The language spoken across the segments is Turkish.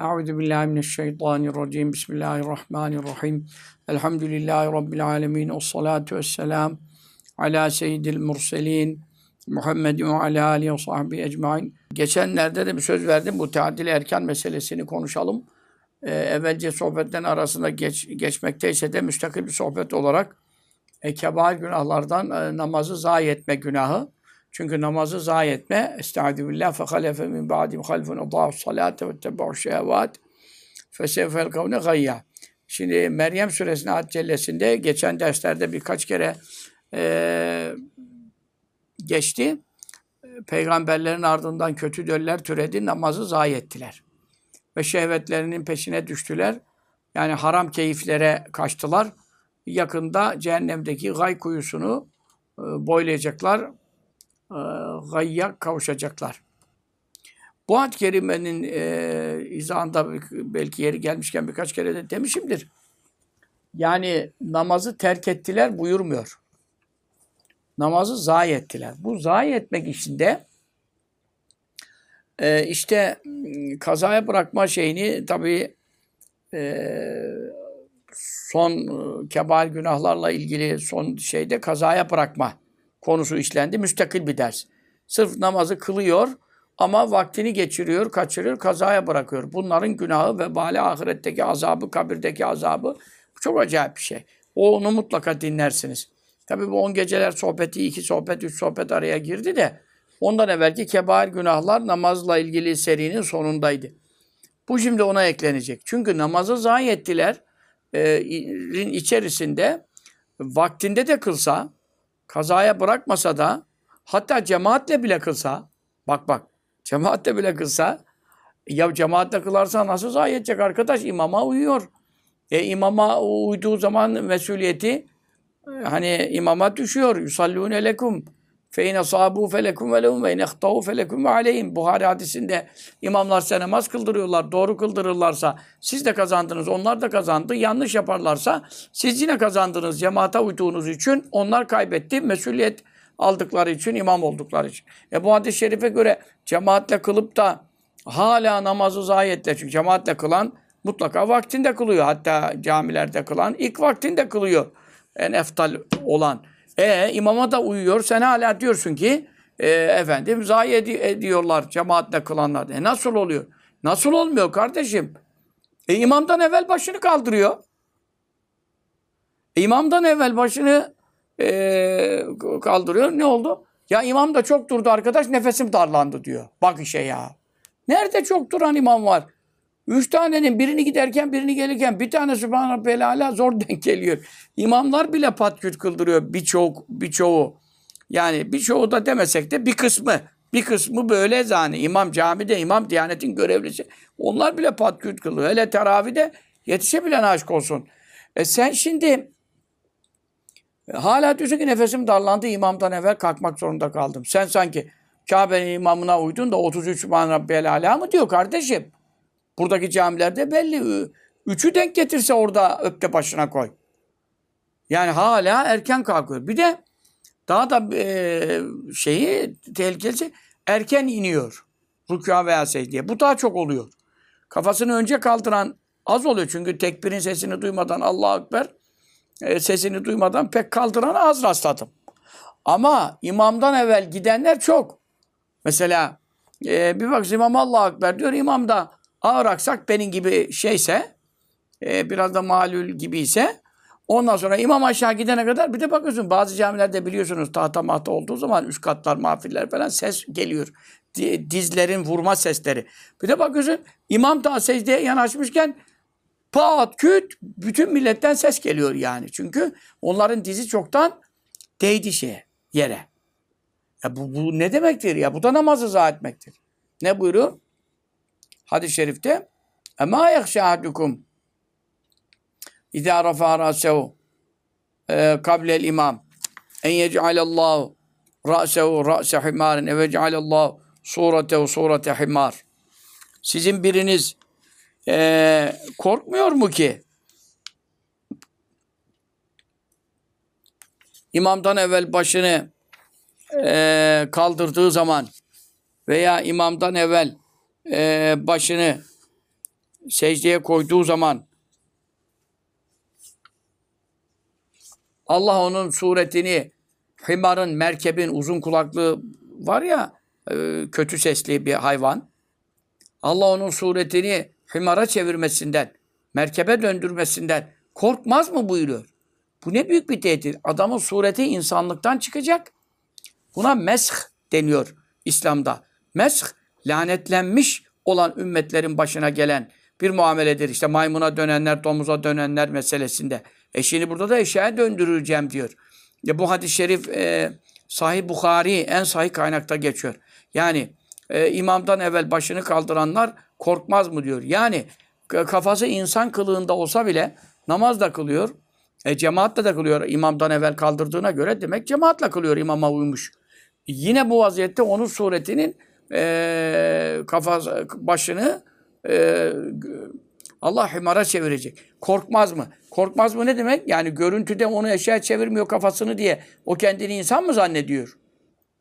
Euzu billahi mineşşeytanirracim. Bismillahirrahmanirrahim. Elhamdülillahi rabbil alamin. Ves salatu vesselam ala seyyidil murselin Muhammedin ve ala alihi ve sahbihi ecmaîn. Geçenlerde de bir söz verdim. Bu tadil erken meselesini konuşalım. Ee, evvelce sohbetlerin arasında geç, geçmekteyse de müstakil bir sohbet olarak e, kebair günahlardan e, namazı zayi etme günahı. Çünkü namazı zayi etme, estaizu billah fe halefe min ba'dim halfun adâhu salâte ve tebâhu şehevât fe sevfel kavne gayya. Şimdi Meryem suresinin ayet cellesinde geçen derslerde birkaç kere e, geçti. Peygamberlerin ardından kötü döller türedi, namazı zayi ettiler. Ve şehvetlerinin peşine düştüler. Yani haram keyiflere kaçtılar. Yakında cehennemdeki gay kuyusunu boylayacaklar gayya kavuşacaklar. Bu ad kerimenin e, izahında belki yeri gelmişken birkaç kere de demişimdir. Yani namazı terk ettiler buyurmuyor. Namazı zayi ettiler. Bu zayi etmek içinde e, işte kazaya bırakma şeyini tabii e, son e, kebair günahlarla ilgili son şeyde kazaya bırakma konusu işlendi. Müstakil bir ders. Sırf namazı kılıyor ama vaktini geçiriyor, kaçırıyor, kazaya bırakıyor. Bunların günahı ve bali ahiretteki azabı, kabirdeki azabı çok acayip bir şey. Onu mutlaka dinlersiniz. Tabi bu on geceler sohbeti, iki sohbet, üç sohbet araya girdi de ondan evvelki kebair günahlar namazla ilgili serinin sonundaydı. Bu şimdi ona eklenecek. Çünkü namazı zayi ettiler. E, içerisinde vaktinde de kılsa, kazaya bırakmasa da hatta cemaatle bile kılsa bak bak cemaatle bile kılsa ya cemaatle kılarsa nasıl zayi edecek arkadaş? imama uyuyor. E imama uyduğu zaman mesuliyeti hani imama düşüyor. Yusallûne lekum fe in asâbû felekum ve lehum ve in ehtâû felekum ve aleyhim. Buhari hadisinde imamlar size namaz kıldırıyorlar. Doğru kıldırırlarsa siz de kazandınız. Onlar da kazandı. Yanlış yaparlarsa siz yine kazandınız. Cemaate uyduğunuz için onlar kaybetti. Mesuliyet aldıkları için, imam oldukları için. E bu hadis-i şerife göre cemaatle kılıp da hala namazı zayi ettiler. Çünkü cemaatle kılan mutlaka vaktinde kılıyor. Hatta camilerde kılan ilk vaktinde kılıyor. En eftal olan. E imama da uyuyor. Sen hala diyorsun ki e, efendim zayi ed- ediyorlar cemaatle kılanlar. E nasıl oluyor? Nasıl olmuyor kardeşim? E imamdan evvel başını kaldırıyor. E, imamdan evvel başını e, kaldırıyor. Ne oldu? Ya imam da çok durdu arkadaş nefesim darlandı diyor. Bak işe ya. Nerede çok duran imam var? Üç tanenin birini giderken birini gelirken bir tane Sübhane Rabbiyel zor denk geliyor. İmamlar bile patküt kıldırıyor birçok birçoğu. Yani birçoğu da demesek de bir kısmı. Bir kısmı böyle zani. İmam camide, imam diyanetin görevlisi. Onlar bile patküt kılıyor. Hele teravide yetişebilen aşk olsun. E sen şimdi hala diyorsun ki nefesim darlandı imamdan evvel kalkmak zorunda kaldım. Sen sanki Kabe'nin imamına uydun da 33 Man Rabbiyel Ala mı diyor kardeşim? Buradaki camilerde belli. Üçü denk getirse orada öpte başına koy. Yani hala erken kalkıyor. Bir de daha da e, şeyi tehlikelisi erken iniyor. Rükûa veya secdeye. Bu daha çok oluyor. Kafasını önce kaldıran az oluyor. Çünkü tekbirin sesini duymadan Allahu Ekber e, sesini duymadan pek kaldıran az rastladım. Ama imamdan evvel gidenler çok. Mesela e, bir bak imam Allahu Ekber diyor. İmam da ağır aksak benim gibi şeyse e, biraz da malul gibi ise ondan sonra imam aşağı gidene kadar bir de bakıyorsun bazı camilerde biliyorsunuz tahta mahta olduğu zaman üst katlar mahfiller falan ses geliyor. Dizlerin vurma sesleri. Bir de bakıyorsun imam daha secdeye yanaşmışken pat küt bütün milletten ses geliyor yani. Çünkü onların dizi çoktan değdi şeye, yere. Ya bu, bu ne demektir ya? Bu da namazı zayi etmektir. Ne buyuruyor? Hadis-i şerifte Ema yahşahadukum İzâ rafâ râsehu kablel imam en yec'alallahu râsehu râse himârin ev yec'alallahu suretehu surete himâr Sizin biriniz e, korkmuyor mu ki? İmamdan evvel başını e, kaldırdığı zaman veya imamdan evvel e, başını secdeye koyduğu zaman Allah onun suretini himarın, merkebin uzun kulaklı var ya e, kötü sesli bir hayvan. Allah onun suretini himara çevirmesinden, merkebe döndürmesinden korkmaz mı buyuruyor. Bu ne büyük bir tehdit. Adamın sureti insanlıktan çıkacak. Buna mesh deniyor İslam'da. Mesh lanetlenmiş olan ümmetlerin başına gelen bir muameledir. İşte maymuna dönenler, domuza dönenler meselesinde. E şimdi burada da eşyaya döndüreceğim diyor. Ya bu hadis-i şerif e, Sahih Bukhari en sahih kaynakta geçiyor. Yani e, imamdan evvel başını kaldıranlar korkmaz mı diyor. Yani kafası insan kılığında olsa bile namaz da kılıyor. E, cemaatle de kılıyor imamdan evvel kaldırdığına göre demek cemaatle kılıyor imama uymuş. Yine bu vaziyette onun suretinin e, kafası, başını e, Allah himara çevirecek. Korkmaz mı? Korkmaz mı ne demek? Yani görüntüde onu eşya çevirmiyor kafasını diye. O kendini insan mı zannediyor?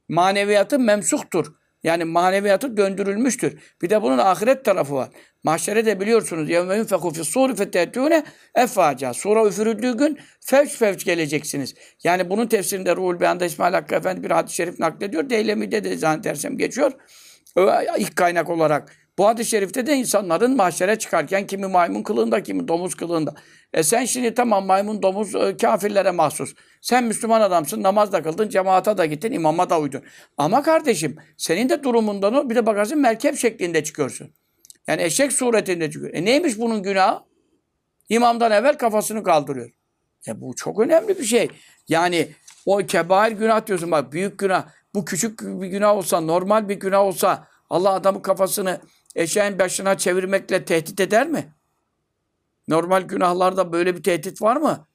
Maneviyatı memsuhtur. Yani maneviyatı döndürülmüştür. Bir de bunun ahiret tarafı var. Mahşere de biliyorsunuz. يَوْمَ يُنْفَقُ فِي الصُّورِ فَتَّهْتُونَ اَفَّاعَ Sura üfürüldüğü gün fevç fevç geleceksiniz. Yani bunun tefsirinde Ruhul Beyan'da İsmail Hakkı Efendi bir hadis-i şerif naklediyor. Deylemi'de de zannedersem geçiyor. İlk kaynak olarak. Bu hadis-i şerifte de insanların mahşere çıkarken kimi maymun kılığında, kimi domuz kılığında. E sen şimdi tamam maymun, domuz e, kafirlere mahsus. Sen Müslüman adamsın, namaz da kıldın, cemaata da gittin, imama da uydun. Ama kardeşim senin de durumundan o bir de bakarsın merkep şeklinde çıkıyorsun. Yani eşek suretinde çıkıyor. E neymiş bunun günahı? İmamdan evvel kafasını kaldırıyor. E bu çok önemli bir şey. Yani o kebair günah diyorsun bak büyük günah. Bu küçük bir günah olsa, normal bir günah olsa Allah adamın kafasını eşeğin başına çevirmekle tehdit eder mi? Normal günahlarda böyle bir tehdit var mı?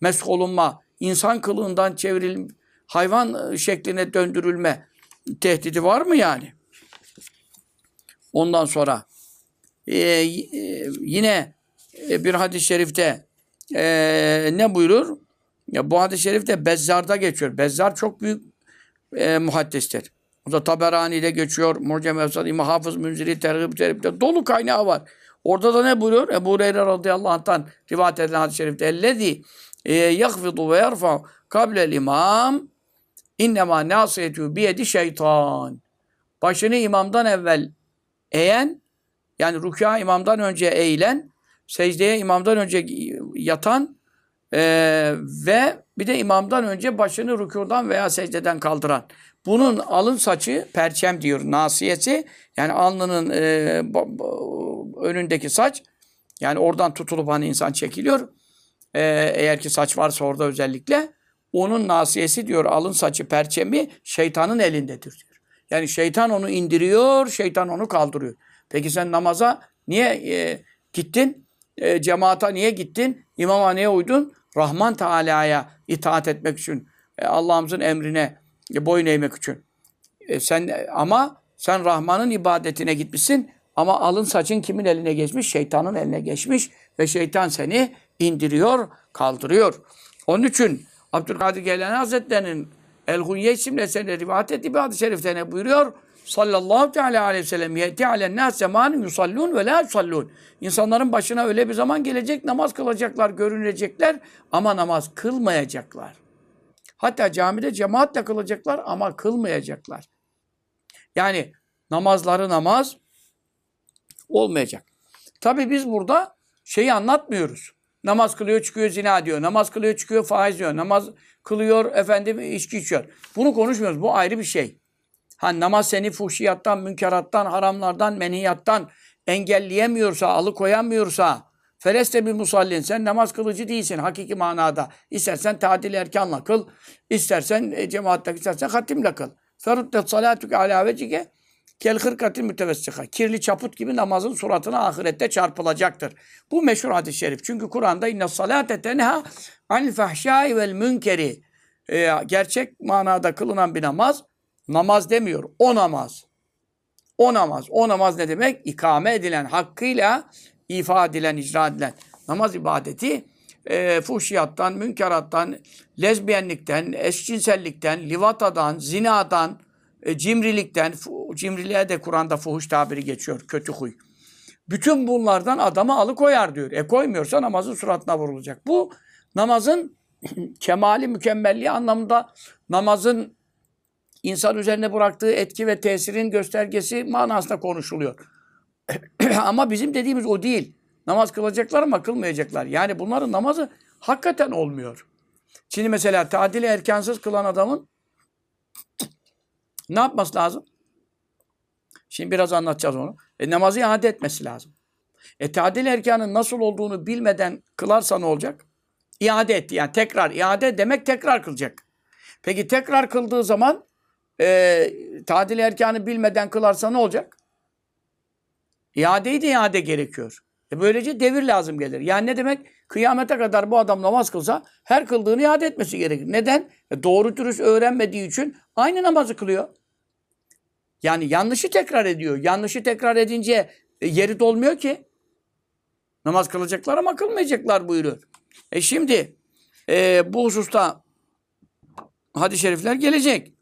Mesk olunma, insan kılığından çevrilme, hayvan şekline döndürülme tehdidi var mı yani? Ondan sonra e, yine bir hadis-i şerifte e, ne buyurur? Ya bu hadis-i şerifte Bezzar'da geçiyor. Bezzar çok büyük e, muhaddistir. O da Taberani'de geçiyor. Mucem Efsad, İmam Hafız Münziri, Tergib Terib'de dolu kaynağı var. Orada da ne buyuruyor? Ebu Hureyre radıyallahu anh'tan rivayet edilen hadis-i şerifte ellezî e, yakfidu ve yerfa kablel imam innema nasiyetü biyedi şeytan. Başını imamdan evvel eğen yani rükûa imamdan önce eğilen, secdeye imamdan önce yatan e, ve bir de imamdan önce başını rükudan veya secdeden kaldıran. Bunun alın saçı perçem diyor nasiyesi. Yani alnının e, önündeki saç. Yani oradan tutulup hani insan çekiliyor. E, eğer ki saç varsa orada özellikle. Onun nasiyesi diyor alın saçı perçemi şeytanın elindedir diyor. Yani şeytan onu indiriyor, şeytan onu kaldırıyor. Peki sen namaza niye e, gittin? E, cemaata niye gittin? İmama niye uydun? Rahman Teala'ya itaat etmek için. E, Allah'ımızın emrine e, boyun eğmek için. E, sen ama sen Rahman'ın ibadetine gitmişsin ama alın saçın kimin eline geçmiş? Şeytanın eline geçmiş ve şeytan seni indiriyor, kaldırıyor. Onun için Abdülkadir Geylani Hazretleri'nin El-Hunye isimli eserinde rivayet ettiği bir hadis-i şerifte buyuruyor? Sallallahu teala aleyhi ve sellem yeti alen nas zamanın yusallun ve la yusallun. İnsanların başına öyle bir zaman gelecek namaz kılacaklar, görünecekler ama namaz kılmayacaklar. Hatta camide cemaatle kılacaklar ama kılmayacaklar. Yani namazları namaz olmayacak. Tabi biz burada şeyi anlatmıyoruz. Namaz kılıyor çıkıyor zina diyor. Namaz kılıyor çıkıyor faiz diyor. Namaz kılıyor efendim içki içiyor. Bunu konuşmuyoruz. Bu ayrı bir şey. Ha namaz seni fuhşiyattan, münkerattan, haramlardan, menhiyattan engelleyemiyorsa, alıkoyamıyorsa Feleste bir musallin. Sen namaz kılıcı değilsin hakiki manada. İstersen tadil erkanla kıl. istersen e, cemaatle, istersen hatimle kıl. Feruddet salatük ala vecike kel hırkatil mütevessika. Kirli çaput gibi namazın suratına ahirette çarpılacaktır. Bu meşhur hadis-i şerif. Çünkü Kur'an'da inne salate tenha anil fahşai vel münkeri. Ee, gerçek manada kılınan bir namaz namaz demiyor. O namaz. O namaz. O namaz ne demek? İkame edilen hakkıyla ifa edilen, icra edilen namaz ibadeti e, fuhşiyattan, münkerattan, lezbiyenlikten, eşcinsellikten, livatadan, zinadan, e, cimrilikten, cimriliğe de Kur'an'da fuhuş tabiri geçiyor, kötü huy. bütün bunlardan adamı alıkoyar diyor. E koymuyorsa namazın suratına vurulacak. Bu namazın kemali mükemmelliği anlamında namazın insan üzerine bıraktığı etki ve tesirin göstergesi manasında konuşuluyor. ama bizim dediğimiz o değil. Namaz kılacaklar ama kılmayacaklar. Yani bunların namazı hakikaten olmuyor. Şimdi mesela tadili erkansız kılan adamın ne yapması lazım? Şimdi biraz anlatacağız onu. E, namazı iade etmesi lazım. E tadil erkanın nasıl olduğunu bilmeden kılarsa ne olacak? İade etti. Yani tekrar iade demek tekrar kılacak. Peki tekrar kıldığı zaman e, tadil erkanı bilmeden kılarsa ne olacak? İadeyi de iade gerekiyor. E böylece devir lazım gelir. Yani ne demek? Kıyamete kadar bu adam namaz kılsa her kıldığını iade etmesi gerekir. Neden? E doğru dürüst öğrenmediği için aynı namazı kılıyor. Yani yanlışı tekrar ediyor. Yanlışı tekrar edince e, yeri dolmuyor ki. Namaz kılacaklar ama kılmayacaklar buyuruyor. E şimdi e, bu hususta hadis-i şerifler gelecek.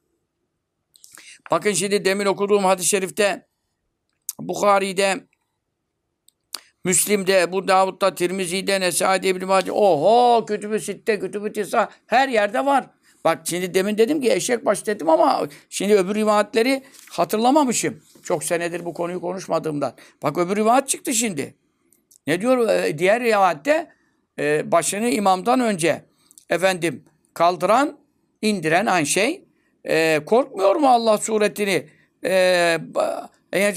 Bakın şimdi demin okuduğum hadis-i şerifte Bukhari'de Müslim'de, Ebu Davud'da, Tirmizi'de, Nesai'de, İbn-i Mace. Oho! Kütüb-ü Sitte, Kütüb-ü Tisa her yerde var. Bak şimdi demin dedim ki eşek baş dedim ama şimdi öbür rivayetleri hatırlamamışım. Çok senedir bu konuyu konuşmadığımdan. Bak öbür rivayet çıktı şimdi. Ne diyor? Ee, diğer rivayette e, başını imamdan önce efendim kaldıran, indiren aynı şey. E, korkmuyor mu Allah suretini? E,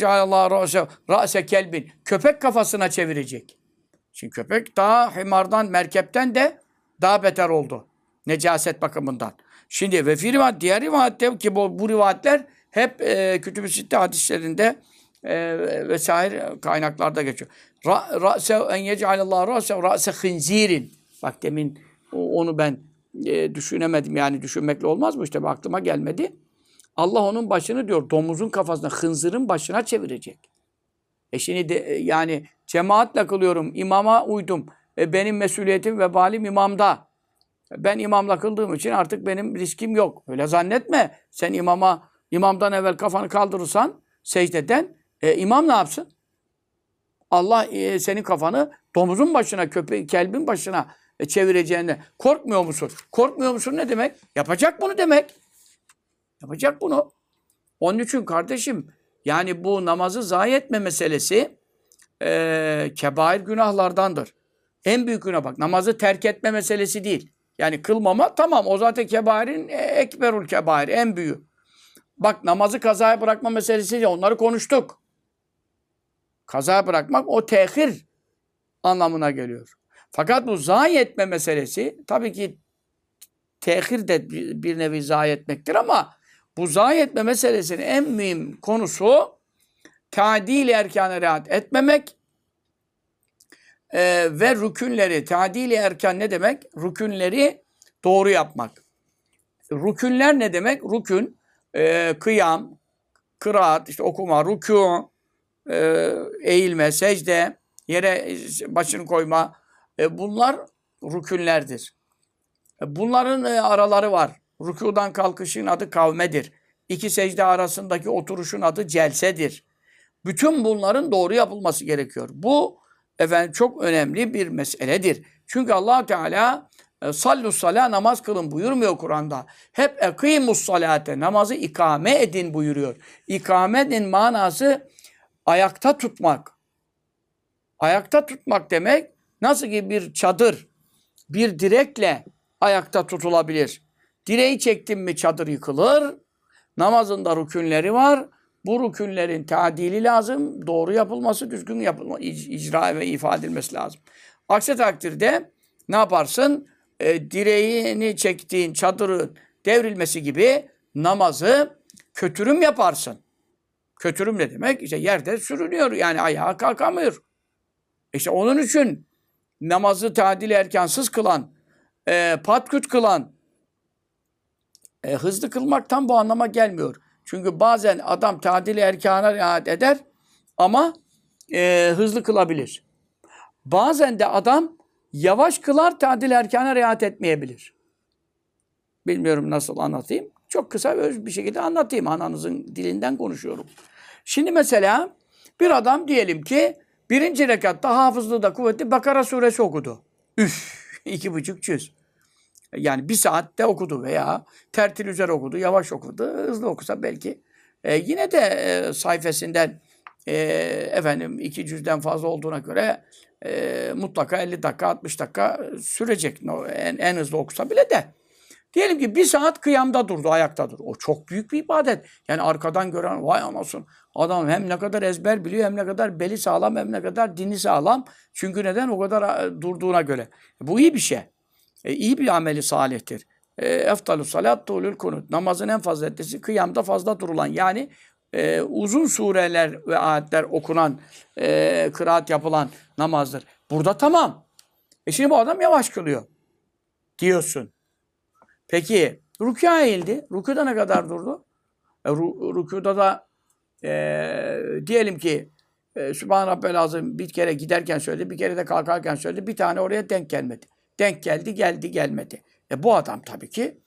Allah ra'se kelbin. Köpek kafasına çevirecek. Şimdi köpek daha himardan, merkepten de daha beter oldu. Necaset bakımından. Şimdi ve fi rivayet, diğer rivayette ki bu, bu rivayetler hep e, Kütüb-i Sitte hadislerinde e, vesaire kaynaklarda geçiyor. Ra, ra'se en yec'alallahu ra'se ra'se hınzirin. Bak demin onu ben e, düşünemedim. Yani düşünmekle olmaz mı? İşte aklıma gelmedi. Allah onun başını diyor domuzun kafasına, hınzırın başına çevirecek. E şimdi de, e, yani cemaatle kılıyorum, imama uydum. E benim mesuliyetim ve balim imamda. Ben imamla kıldığım için artık benim riskim yok. Öyle zannetme. Sen imama, imamdan evvel kafanı kaldırırsan secdeden, e, imam ne yapsın? Allah e, senin kafanı domuzun başına, köpeğin, kelbin başına e, çevireceğine korkmuyor musun? Korkmuyor musun ne demek? Yapacak bunu demek. Yapacak bunu. Onun için kardeşim yani bu namazı zayi etme meselesi e, kebair günahlardandır. En büyük günah bak namazı terk etme meselesi değil. Yani kılmama tamam o zaten kebairin e, ekberul kebair en büyüğü. Bak namazı kazaya bırakma meselesi değil onları konuştuk. Kazaya bırakmak o tehir anlamına geliyor. Fakat bu zayi etme meselesi tabii ki tehir de bir nevi zayi etmektir ama bu zayi etme meselesinin en mühim konusu tadil erkanı rahat etmemek e, ve rükünleri, tadil erkan ne demek? Rükünleri doğru yapmak. Rükünler ne demek? Rükün, e, kıyam, kıraat, işte okuma, rükû, e, eğilme, secde, yere başını koyma. E, bunlar rükünlerdir. E, bunların e, araları var. Rükudan kalkışın adı kavmedir. İki secde arasındaki oturuşun adı celsedir. Bütün bunların doğru yapılması gerekiyor. Bu efendim çok önemli bir meseledir. Çünkü allah Teala e, sallu sala namaz kılın buyurmuyor Kur'an'da. Hep ekimus salate namazı ikame edin buyuruyor. İkamenin manası ayakta tutmak. Ayakta tutmak demek nasıl ki bir çadır bir direkle ayakta tutulabilir. Direği çektin mi çadır yıkılır. Namazında rükünleri var. Bu rükünlerin tadili lazım. Doğru yapılması, düzgün yapılma, icra ve ifade edilmesi lazım. Aksi takdirde ne yaparsın? E, direğini çektiğin çadırın devrilmesi gibi namazı kötürüm yaparsın. Kötürüm ne demek? İşte yerde sürünüyor yani ayağa kalkamıyor. İşte onun için namazı tadil erkansız kılan, e, patküt kılan, e, hızlı kılmaktan bu anlama gelmiyor. Çünkü bazen adam tadili erkana riayet eder ama e, hızlı kılabilir. Bazen de adam yavaş kılar tadil erkana riayet etmeyebilir. Bilmiyorum nasıl anlatayım. Çok kısa öz bir şekilde anlatayım. Ananızın dilinden konuşuyorum. Şimdi mesela bir adam diyelim ki Birinci rekatta hafızlığı da kuvvetli Bakara suresi okudu. Üf! iki buçuk cüz. Yani bir saatte okudu veya tertil üzere okudu, yavaş okudu. Hızlı okusa belki. E, yine de e, sayfasından e, efendim iki cüzden fazla olduğuna göre e, mutlaka 50 dakika, 60 dakika sürecek. En, en hızlı okusa bile de. Diyelim ki bir saat kıyamda durdu, ayakta durdu. O çok büyük bir ibadet. Yani arkadan gören vay anasın. Adam hem ne kadar ezber biliyor hem ne kadar beli sağlam hem ne kadar dini sağlam. Çünkü neden? O kadar durduğuna göre. Bu iyi bir şey. E, iyi bir ameli salihtir. E, Eftalü salat tulül kunut. Namazın en faziletlisi kıyamda fazla durulan. Yani e, uzun sureler ve ayetler okunan, e, kıraat yapılan namazdır. Burada tamam. E şimdi bu adam yavaş kılıyor. Diyorsun. Peki rükûa eğildi. Rükûda ne kadar durdu? E, rükûda da e, diyelim ki e, Sübhan Rabbel Azim bir kere giderken söyledi, bir kere de kalkarken söyledi. Bir tane oraya denk gelmedi. Denk geldi, geldi, gelmedi. E bu adam tabii ki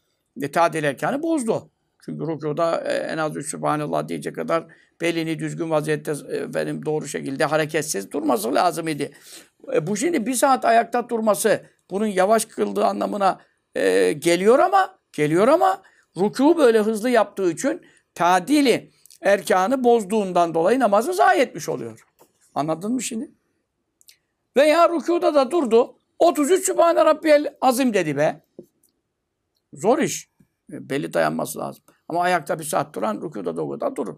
e, tadil erkanı bozdu. Çünkü rükuda e, en az üç Sübhanallah diyecek kadar belini düzgün vaziyette e, benim doğru şekilde hareketsiz durması lazım idi. E, bu şimdi bir saat ayakta durması bunun yavaş kıldığı anlamına e, geliyor ama geliyor ama ruku böyle hızlı yaptığı için tadili erkanı bozduğundan dolayı namazı zayi etmiş oluyor. Anladın mı şimdi? Veya rükuda da durdu. 33 Sübhane Rabbiyel Azim dedi be. Zor iş. E, Belli dayanması lazım. Ama ayakta bir saat duran rükuda da o kadar durur.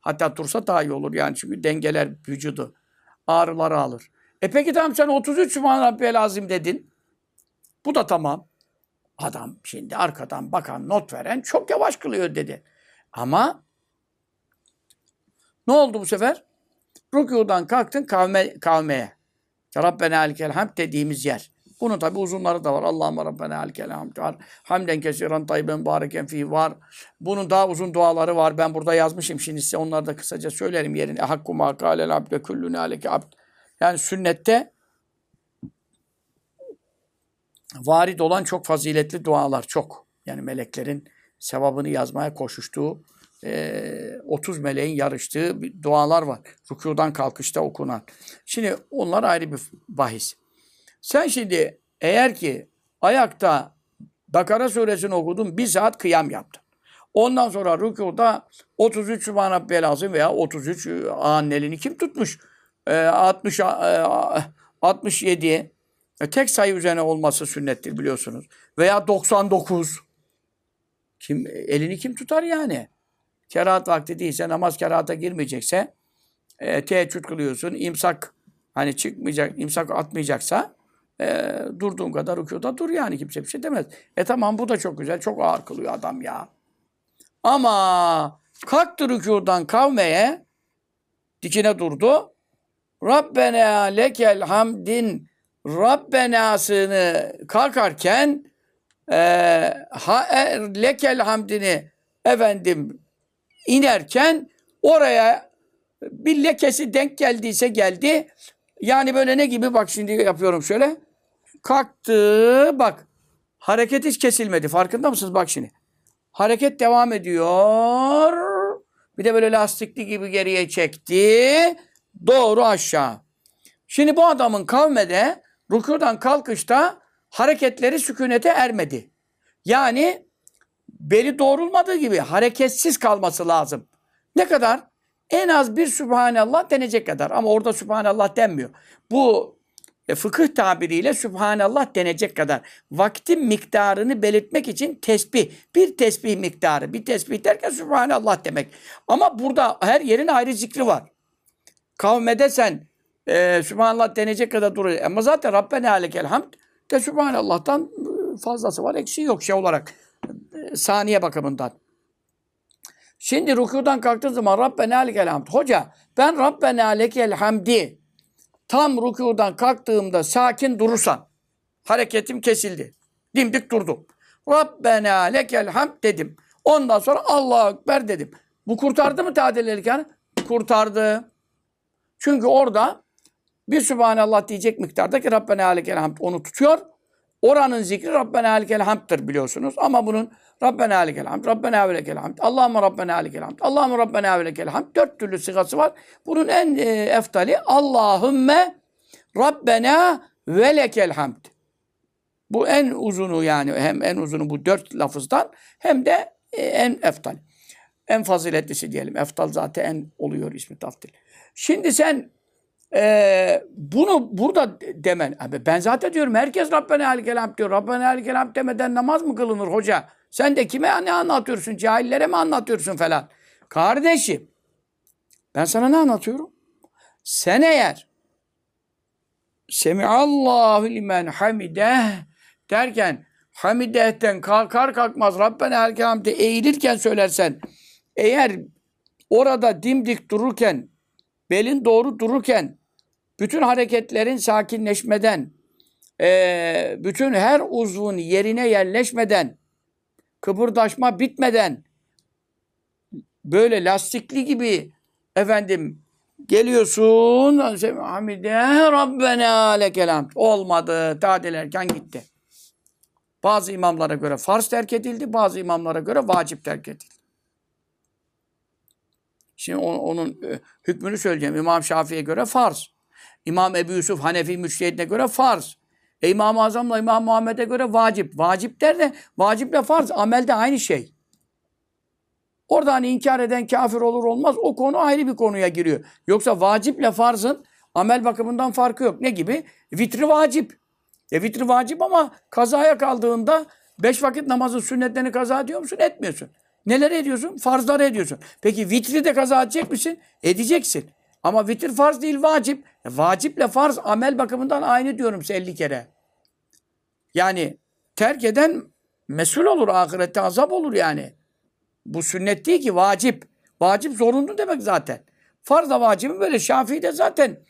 Hatta dursa daha iyi olur yani çünkü dengeler vücudu ağrıları alır. E peki tamam sen 33 Sübhane Rabbiyel Azim dedin. Bu da tamam. Adam şimdi arkadan bakan, not veren çok yavaş kılıyor dedi. Ama ne oldu bu sefer? Rükudan kalktın kavme, kavmeye. Rabbena alikel hamd dediğimiz yer. Bunun tabi uzunları da var. Allahümme Rabbena alikel hamd var. Hamden kesiren tayyiben bareken fi var. Bunun daha uzun duaları var. Ben burada yazmışım. Şimdi size onları da kısaca söylerim yerine. Hakku ma kâlel abde küllüne aleke abd. Yani sünnette varid olan çok faziletli dualar çok. Yani meleklerin sevabını yazmaya koşuştuğu, e, 30 meleğin yarıştığı dualar var. Rükudan kalkışta okunan. Şimdi onlar ayrı bir bahis. Sen şimdi eğer ki ayakta Bakara suresini okudun, bir saat kıyam yaptın. Ondan sonra rükuda 33 Sübhane lazım veya 33 annelini kim tutmuş? E, 60 e, 67 e, tek sayı üzerine olması sünnettir biliyorsunuz. Veya 99. Kim elini kim tutar yani? Kerahat vakti değilse, namaz kerahata girmeyecekse, e, teheccüd kılıyorsun, imsak hani çıkmayacak, imsak atmayacaksa e, durduğun kadar rükuda dur yani kimse bir şey demez. E tamam bu da çok güzel, çok ağır kılıyor adam ya. Ama kalktı rükudan kavmeye, dikine durdu. Rabbena lekel hamdin Rabbenasını kalkarken e, ha, e, lekel hamdini efendim inerken oraya bir lekesi denk geldiyse geldi. Yani böyle ne gibi bak şimdi yapıyorum şöyle. Kalktı bak. Hareket hiç kesilmedi. Farkında mısınız? Bak şimdi. Hareket devam ediyor. Bir de böyle lastikli gibi geriye çekti. Doğru aşağı. Şimdi bu adamın kavmede rükudan kalkışta hareketleri sükunete ermedi. Yani beli doğrulmadığı gibi hareketsiz kalması lazım. Ne kadar? En az bir Sübhanallah denecek kadar. Ama orada Sübhanallah denmiyor. Bu e, fıkıh tabiriyle Sübhanallah denecek kadar. Vaktin miktarını belirtmek için tesbih. Bir tesbih miktarı. Bir tesbih derken Sübhanallah demek. Ama burada her yerin ayrı zikri var. Kavmede sen e, Sübhanallah denecek kadar duruyor. Ama zaten Rabbena alekel hamd de Sübhanallah'tan fazlası var. Eksiği yok şey olarak. Saniye bakımından. Şimdi rükudan kalktığın zaman Rabbena alekel hamd. Hoca ben Rabbena alekel hamdi tam rükudan kalktığımda sakin durursam hareketim kesildi. Dimdik durdum. Rabbena lekel hamd dedim. Ondan sonra Allahu Ekber dedim. Bu kurtardı mı tadil? Kurtardı. Çünkü orada bir Sübhanallah diyecek miktardaki Rabbena alekel hamd onu tutuyor. Oranın zikri Rabbena alikel hamd'tır biliyorsunuz. Ama bunun Rabbena alikel hamd, Rabbena ve lekel hamd, Allahümme Rabbena alikel hamd, Allahümme Rabbena ve hamd. Dört türlü sigası var. Bunun en e, eftali Allahümme Rabbena ve lekel hamd. Bu en uzunu yani hem en uzunu bu dört lafızdan hem de e, en eftal. En faziletlisi diyelim. Eftal zaten en oluyor ismi taftil. Şimdi sen e, bunu burada demen. Abi ben zaten diyorum herkes Rabbena el diyor. Rabbena el demeden namaz mı kılınır hoca? Sen de kime ne anlatıyorsun? Cahillere mi anlatıyorsun falan? Kardeşim ben sana ne anlatıyorum? Sen eğer Semiallahu limen hamideh derken hamidehten kalkar kalkmaz Rabbena el kelam de eğilirken söylersen eğer orada dimdik dururken belin doğru dururken bütün hareketlerin sakinleşmeden eee, bütün her uzvun yerine yerleşmeden kıpırdaşma bitmeden böyle lastikli gibi efendim geliyorsun Hamide Rabbena lekel hamd. Olmadı. Tadelerken gitti. Bazı imamlara göre farz terk edildi. Bazı imamlara göre vacip terk edildi. Şimdi on- onun e, hükmünü söyleyeceğim. İmam Şafii'ye göre farz. İmam Ebu Yusuf Hanefi Müçtehidine göre farz. E, İmam-ı Azam'la İmam Muhammed'e göre vacip. Vacip der de vaciple farz amelde aynı şey. Orada hani inkar eden kafir olur olmaz o konu ayrı bir konuya giriyor. Yoksa vaciple farzın amel bakımından farkı yok. Ne gibi? Vitri vacip. E vitri vacip ama kazaya kaldığında beş vakit namazın sünnetlerini kaza ediyor musun? Etmiyorsun. Neleri ediyorsun? Farzları ediyorsun. Peki vitri de kaza edecek misin? Edeceksin. Ama vitir farz değil vacip. E, vaciple farz amel bakımından aynı diyorum size 50 kere. Yani terk eden mesul olur ahirette azap olur yani. Bu sünnet değil ki vacip. Vacip zorunlu demek zaten. Farz da vacibin böyle. Şafii'de zaten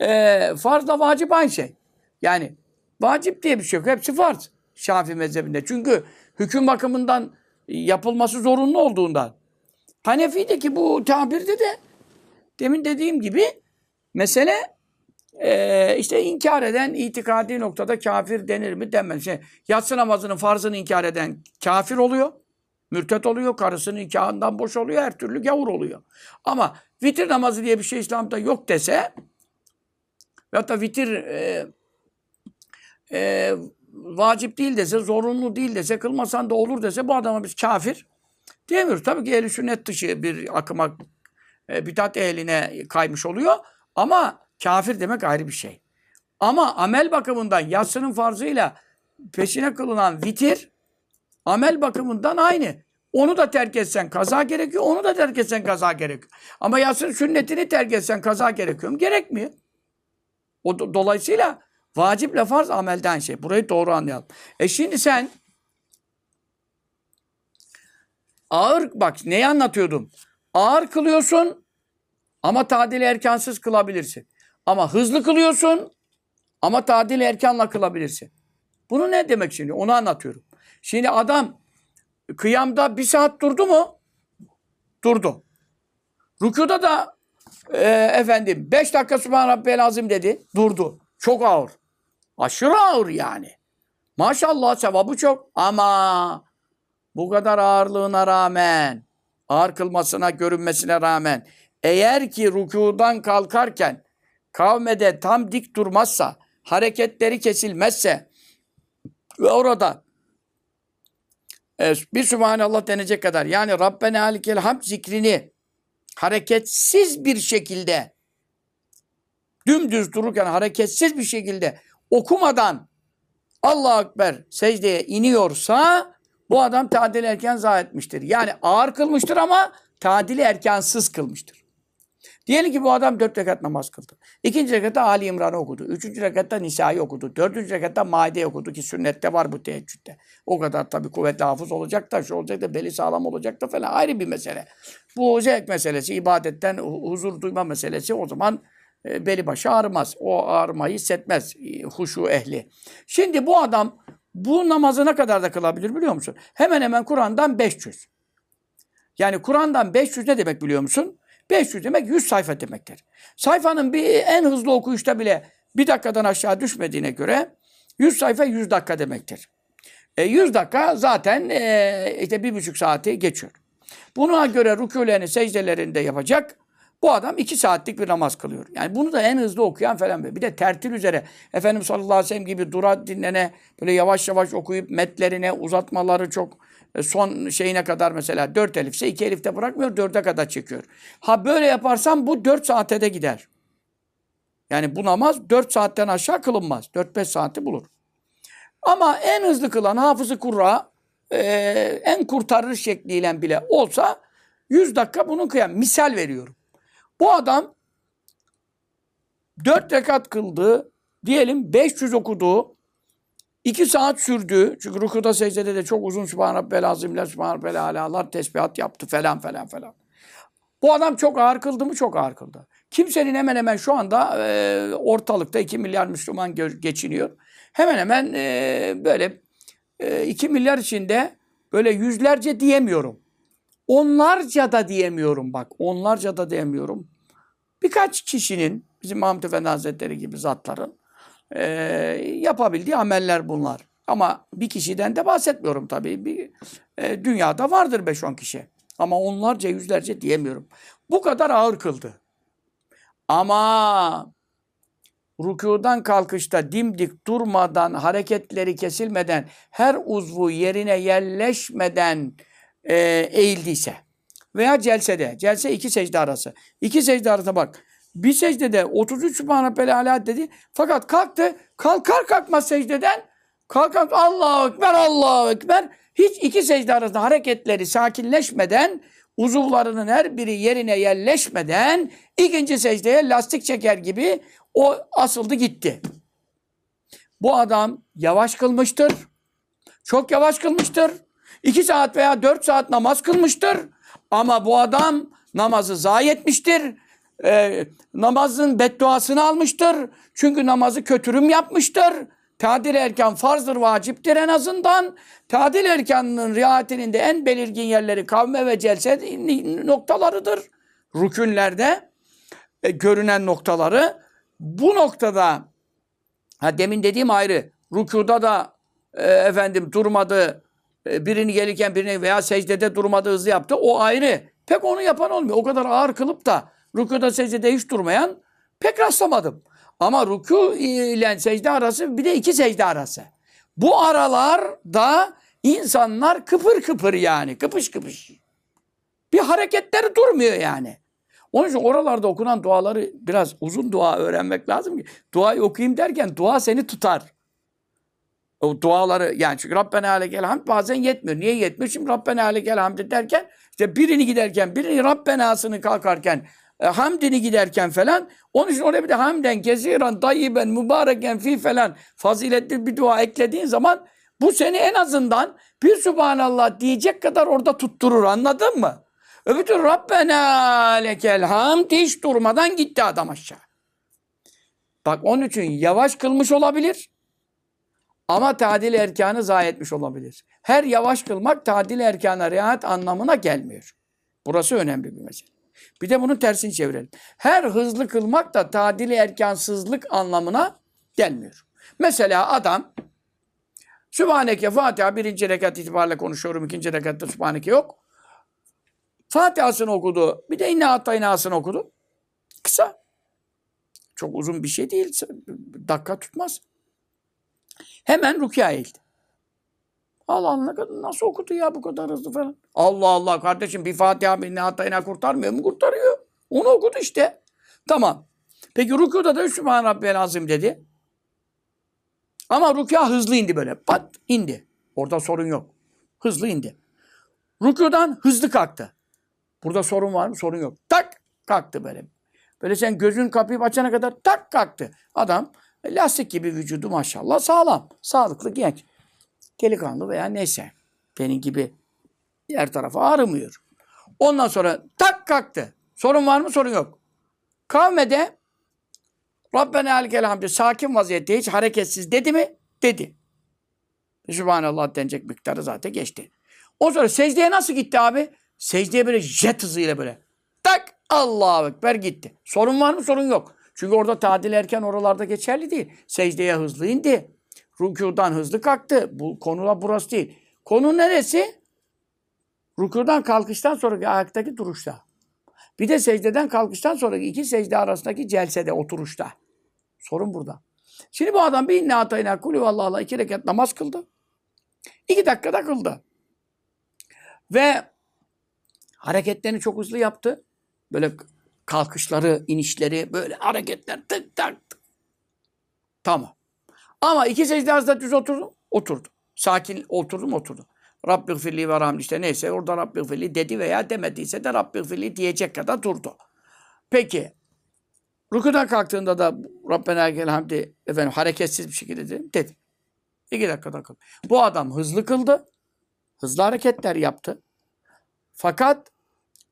e, farz da vacip aynı şey. Yani vacip diye bir şey yok. Hepsi farz. Şafii mezhebinde. Çünkü hüküm bakımından yapılması zorunlu olduğundan. Hanefi'deki bu tabirde de demin dediğim gibi mesele e, işte inkar eden itikadi noktada kafir denir mi denmez. Şey, yatsı namazının farzını inkar eden kafir oluyor. Mürtet oluyor, karısının nikahından boş oluyor, her türlü gavur oluyor. Ama vitir namazı diye bir şey İslam'da yok dese ve hatta vitir e, e, vacip değil dese, zorunlu değil dese, kılmasan da olur dese bu adama biz kafir diyemiyoruz. Tabii ki ehli sünnet dışı bir akıma e, bidat ehline kaymış oluyor ama kafir demek ayrı bir şey. Ama amel bakımından yatsının farzıyla peşine kılınan vitir amel bakımından aynı. Onu da terk etsen kaza gerekiyor, onu da terk etsen kaza gerekiyor. Ama yatsının sünnetini terk etsen kaza gerekiyor mu? Gerekmiyor. O do- dolayısıyla vaciple farz amelden şey. Burayı doğru anlayalım. E şimdi sen ağır bak neyi anlatıyordum? Ağır kılıyorsun ama tadil erkansız kılabilirsin. Ama hızlı kılıyorsun ama tadil erkanla kılabilirsin. Bunu ne demek şimdi? Onu anlatıyorum. Şimdi adam kıyamda bir saat durdu mu? Durdu. Rükuda da e, efendim beş dakika Sübhan Rabbiyel Azim dedi. Durdu. Çok ağır. Aşırı ağır yani. Maşallah sevabı çok ama bu kadar ağırlığına rağmen ağır kılmasına görünmesine rağmen eğer ki rükudan kalkarken kavmede tam dik durmazsa hareketleri kesilmezse ve orada e, bir Sübhanallah denecek kadar yani Rabbena alikel hamd zikrini hareketsiz bir şekilde dümdüz dururken hareketsiz bir şekilde okumadan Allahu Ekber secdeye iniyorsa bu adam tadil erken zayi etmiştir. Yani ağır kılmıştır ama tadili erkansız kılmıştır. Diyelim ki bu adam dört rekat namaz kıldı. İkinci rekatta Ali İmran'ı okudu. Üçüncü rekatta Nisa'yı okudu. Dördüncü rekatta Maide'yi okudu ki sünnette var bu teheccüde. O kadar tabii kuvvetli hafız olacak da şu olacak da beli sağlam olacak da falan ayrı bir mesele. Bu zevk meselesi, ibadetten hu- huzur duyma meselesi o zaman e, beli başı ağrımaz. O ağrımayı hissetmez e, huşu ehli. Şimdi bu adam bu namazı ne kadar da kılabilir biliyor musun? Hemen hemen Kur'an'dan 500. Yani Kur'an'dan 500 ne demek biliyor musun? 500 demek 100 sayfa demektir. Sayfanın bir en hızlı okuyuşta bile bir dakikadan aşağı düşmediğine göre 100 sayfa 100 dakika demektir. E, 100 dakika zaten e, işte bir buçuk saati geçiyor. Buna göre rükûlerini secdelerinde yapacak. Bu adam iki saatlik bir namaz kılıyor. Yani bunu da en hızlı okuyan falan böyle. Bir de tertil üzere Efendimiz sallallahu aleyhi ve sellem gibi dura dinlene böyle yavaş yavaş okuyup metlerine uzatmaları çok e, son şeyine kadar mesela dört elifse iki elifte bırakmıyor dörde kadar çekiyor. Ha böyle yaparsam bu dört saate de gider. Yani bu namaz dört saatten aşağı kılınmaz. Dört beş saati bulur. Ama en hızlı kılan hafızı kurra e, en kurtarır şekliyle bile olsa 100 dakika bunun kıyam. Misal veriyorum. Bu adam 4 rekat kıldı. Diyelim 500 okudu. 2 saat sürdü. Çünkü rükuda secdede de çok uzun Sübhan Rabbel Azimler, Sübhan Rabbel Alalar tesbihat yaptı falan falan falan. Bu adam çok ağır kıldı mı? Çok ağır kıldı. Kimsenin hemen hemen şu anda e, ortalıkta 2 milyar Müslüman geçiniyor. Hemen hemen e, böyle e, 2 milyar içinde böyle yüzlerce diyemiyorum. Onlarca da diyemiyorum bak. Onlarca da diyemiyorum. Birkaç kişinin, bizim Mahmut Efendi Hazretleri gibi zatların e, yapabildiği ameller bunlar. Ama bir kişiden de bahsetmiyorum tabii. Bir, e, dünyada vardır 5-10 kişi. Ama onlarca, yüzlerce diyemiyorum. Bu kadar ağır kıldı. Ama rükudan kalkışta dimdik durmadan, hareketleri kesilmeden, her uzvu yerine yerleşmeden e, eğildiyse veya celsede, celse iki secde arası. İki secde arasında bak. Bir secdede 33 Sübhane Ala dedi. Fakat kalktı. Kalkar kalkmaz secdeden kalkar Allahu Ekber, Allahu Ekber. Hiç iki secde arasında hareketleri sakinleşmeden uzuvlarının her biri yerine yerleşmeden ikinci secdeye lastik çeker gibi o asıldı gitti. Bu adam yavaş kılmıştır. Çok yavaş kılmıştır. İki saat veya dört saat namaz kılmıştır. Ama bu adam namazı zayi etmiştir. Ee, namazın bedduasını almıştır. Çünkü namazı kötürüm yapmıştır. Tadil erken farzdır, vaciptir en azından. Tadil erkanının riayetinin de en belirgin yerleri kavme ve celse noktalarıdır. Rükünlerde e, görünen noktaları. Bu noktada ha demin dediğim ayrı. Rükuda da e, efendim durmadı. E, birini gelirken birini veya secdede durmadı hızlı yaptı. O ayrı. Pek onu yapan olmuyor. O kadar ağır kılıp da rükuda secdede hiç durmayan pek rastlamadım. Ama rükû ile secde arası bir de iki secde arası. Bu aralarda insanlar kıpır kıpır yani. Kıpış kıpış. Bir hareketleri durmuyor yani. Onun için oralarda okunan duaları biraz uzun dua öğrenmek lazım ki. Duayı okuyayım derken dua seni tutar. O duaları yani çünkü Rabbena alekel hamd bazen yetmiyor. Niye yetmiyor? Şimdi Rabbena alekel hamd derken işte birini giderken birini Rabbena'sını kalkarken e, hamdini giderken falan onun için oraya bir de hamden kesiran tayyiben mübareken fi falan faziletli bir dua eklediğin zaman bu seni en azından bir Subhanallah diyecek kadar orada tutturur anladın mı? Öbür türlü Rabbena lekel hamd hiç durmadan gitti adam aşağı. Bak onun için yavaş kılmış olabilir. Ama tadil erkanı zayi etmiş olabilir. Her yavaş kılmak tadil erkana riayet anlamına gelmiyor. Burası önemli bir mesele. Bir de bunun tersini çevirelim. Her hızlı kılmak da tadil erkansızlık anlamına gelmiyor. Mesela adam Sübhaneke Fatiha birinci rekat itibariyle konuşuyorum. ikinci rekatta Sübhaneke yok. Fatiha'sını okudu. Bir de İnne Hattayına'sını okudu. Kısa. Çok uzun bir şey değil. Dakika tutmaz. Hemen rukiya eğildi. Allah Allah nasıl okudu ya bu kadar hızlı falan. Allah Allah kardeşim bir Fatiha bir Nihatayna kurtarmıyor mu? Kurtarıyor. Onu okudu işte. Tamam. Peki rükuda da Sübhan Rabbiyel Azim dedi. Ama rükûa hızlı indi böyle. Pat indi. Orada sorun yok. Hızlı indi. Rükudan hızlı kalktı. Burada sorun var mı? Sorun yok. Tak kalktı böyle. Böyle sen gözün kapıyı açana kadar tak kalktı. Adam lastik gibi vücudu maşallah sağlam. Sağlıklı genç. Delikanlı veya neyse. Benim gibi diğer tarafa ağrımıyor. Ondan sonra tak kalktı. Sorun var mı? Sorun yok. Kavmede Rabbena alikel hamdi sakin vaziyette hiç hareketsiz dedi mi? Dedi. Sübhanallah denecek miktarı zaten geçti. O sonra secdeye nasıl gitti abi? Secdeye böyle jet hızıyla böyle. Tak Allahu Ekber gitti. Sorun var mı? Sorun yok. Çünkü orada tadil erken oralarda geçerli değil. Secdeye hızlı indi. Rükudan hızlı kalktı. Bu konular burası değil. Konu neresi? Rükudan kalkıştan sonraki ayaktaki duruşta. Bir de secdeden kalkıştan sonraki iki secde arasındaki celsede, oturuşta. Sorun burada. Şimdi bu adam bir inna atayna kulü vallahi iki rekat namaz kıldı. İki dakikada kıldı. Ve hareketlerini çok hızlı yaptı. Böyle kalkışları, inişleri, böyle hareketler tık tak tık. Tamam. Ama iki secde arasında düz oturdu, oturdu. Sakin oturdum, oturdu. Rabbi gfirli ve rahmi işte neyse orada Rabbi gfirli dedi veya demediyse de Rabbi gfirli diyecek kadar durdu. Peki rükudan kalktığında da Rabbena gel hamdi efendim hareketsiz bir şekilde dedi. dedi. İki dakikada kıldı. Bu adam hızlı kıldı. Hızlı hareketler yaptı. Fakat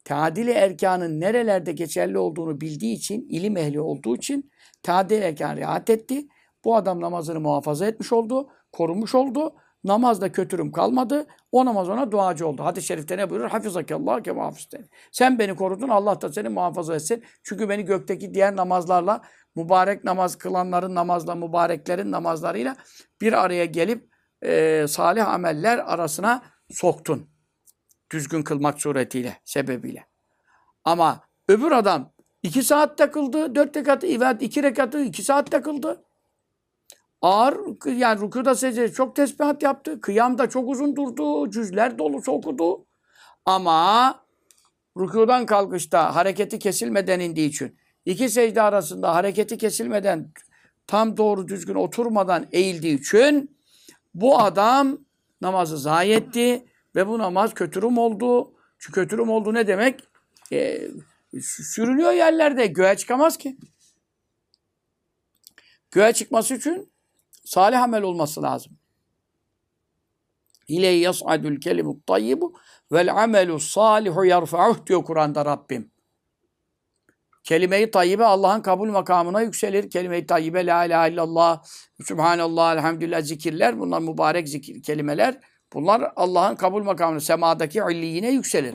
tadil erkanın nerelerde geçerli olduğunu bildiği için, ilim ehli olduğu için tadil erkan rahat etti. Bu adam namazını muhafaza etmiş oldu, korumuş oldu. Namazda kötürüm kalmadı. O namaz ona duacı oldu. Hadis-i şerifte ne buyurur? Hafizakallah ke muhafizten. Sen beni korudun, Allah da seni muhafaza etsin. Çünkü beni gökteki diğer namazlarla, mübarek namaz kılanların namazla, mübareklerin namazlarıyla bir araya gelip e, salih ameller arasına soktun. Düzgün kılmak suretiyle, sebebiyle. Ama öbür adam iki saatte kıldı, dört rekatı, evet iki rekatı iki saatte kıldı. Ağır, yani rükuda secde çok tesbihat yaptı. Kıyamda çok uzun durdu. Cüzler dolusu okudu. Ama rükudan kalkışta hareketi kesilmeden indiği için iki secde arasında hareketi kesilmeden tam doğru düzgün oturmadan eğildiği için bu adam namazı zayi etti ve bu namaz kötürüm oldu. Çünkü kötürüm oldu ne demek? E, sürünüyor yerlerde. Göğe çıkamaz ki. Göğe çıkması için salih amel olması lazım. İleyhi yas'adul kelimut tayyibu vel amelu salihu yarfa'uh diyor Kur'an'da Rabbim. Kelime-i tayyibe Allah'ın kabul makamına yükselir. Kelime-i tayyibe la ilahe illallah, subhanallah, elhamdülillah zikirler. Bunlar mübarek zikir, kelimeler. Bunlar Allah'ın kabul makamına, semadaki illiyine yükselir.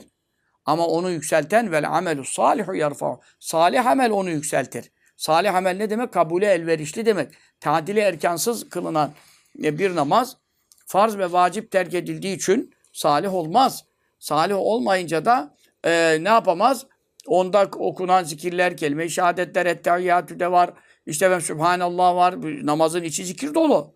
Ama onu yükselten vel amelu salihu yarfa'uh. Salih amel onu yükseltir. Salih amel ne demek? Kabule elverişli demek. Tadili erkansız kılınan e, bir namaz farz ve vacip terk edildiği için salih olmaz. Salih olmayınca da e, ne yapamaz? Onda okunan zikirler, kelime-i şehadetler, ettehiyyatü de var. İşte ben Sübhanallah var. Namazın içi zikir dolu.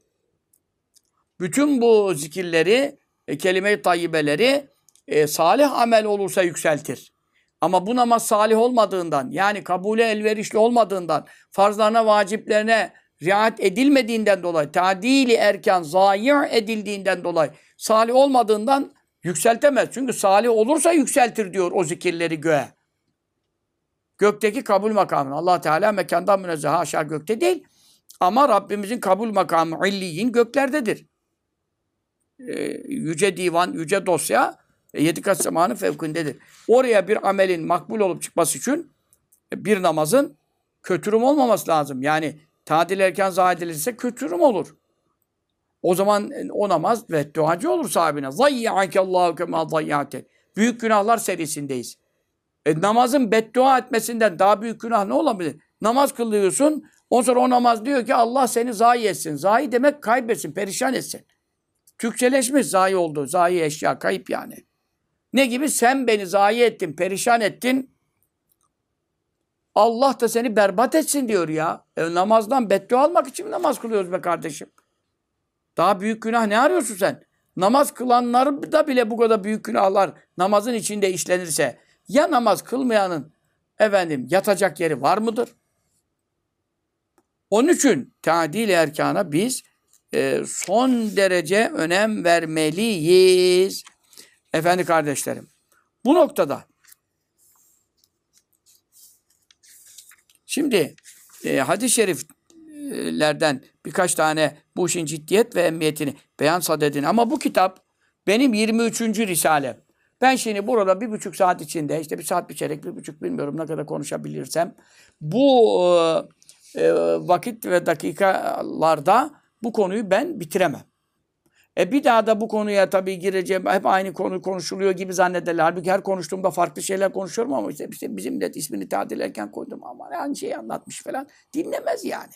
Bütün bu zikirleri, e, kelime-i tayyibeleri e, salih amel olursa yükseltir. Ama bu namaz salih olmadığından, yani kabule elverişli olmadığından, farzlarına, vaciplerine riayet edilmediğinden dolayı, tadili erken zayi edildiğinden dolayı, salih olmadığından yükseltemez. Çünkü salih olursa yükseltir diyor o zikirleri göğe. Gökteki kabul makamı. Allah Teala mekandan münezzeh aşağı gökte değil. Ama Rabbimizin kabul makamı illiyin göklerdedir. Ee, yüce divan, yüce dosya yedi kat semanın fevkindedir. Oraya bir amelin makbul olup çıkması için bir namazın kötürüm olmaması lazım. Yani tadil erken zayi edilirse kötürüm olur. O zaman o namaz ve duacı olur sahibine. Zayyâke Allahu kemâ zayyâte. Büyük günahlar serisindeyiz. E, namazın beddua etmesinden daha büyük günah ne olabilir? Namaz kılıyorsun. Ondan sonra o namaz diyor ki Allah seni zayi etsin. Zayi demek kaybetsin, perişan etsin. Türkçeleşmiş zayi oldu. Zayi eşya, kayıp yani. Ne gibi? Sen beni zayi ettin, perişan ettin. Allah da seni berbat etsin diyor ya. E, namazdan beddua almak için namaz kılıyoruz be kardeşim? Daha büyük günah ne arıyorsun sen? Namaz kılanları da bile bu kadar büyük günahlar namazın içinde işlenirse ya namaz kılmayanın efendim yatacak yeri var mıdır? Onun için tadil erkana biz e, son derece önem vermeliyiz. Efendi kardeşlerim. Bu noktada şimdi e, hadis-i şeriflerden birkaç tane bu işin ciddiyet ve emniyetini beyan sadedini ama bu kitap benim 23. Risale. Ben şimdi burada bir buçuk saat içinde işte bir saat bir çeyrek bir buçuk bilmiyorum ne kadar konuşabilirsem bu e, e, vakit ve dakikalarda bu konuyu ben bitiremem. E bir daha da bu konuya tabii gireceğim. Hep aynı konu konuşuluyor gibi zannederler. Halbuki her konuştuğumda farklı şeyler konuşuyorum ama işte, işte bizim millet ismini tadilerken koydum ama aynı şeyi anlatmış falan. Dinlemez yani.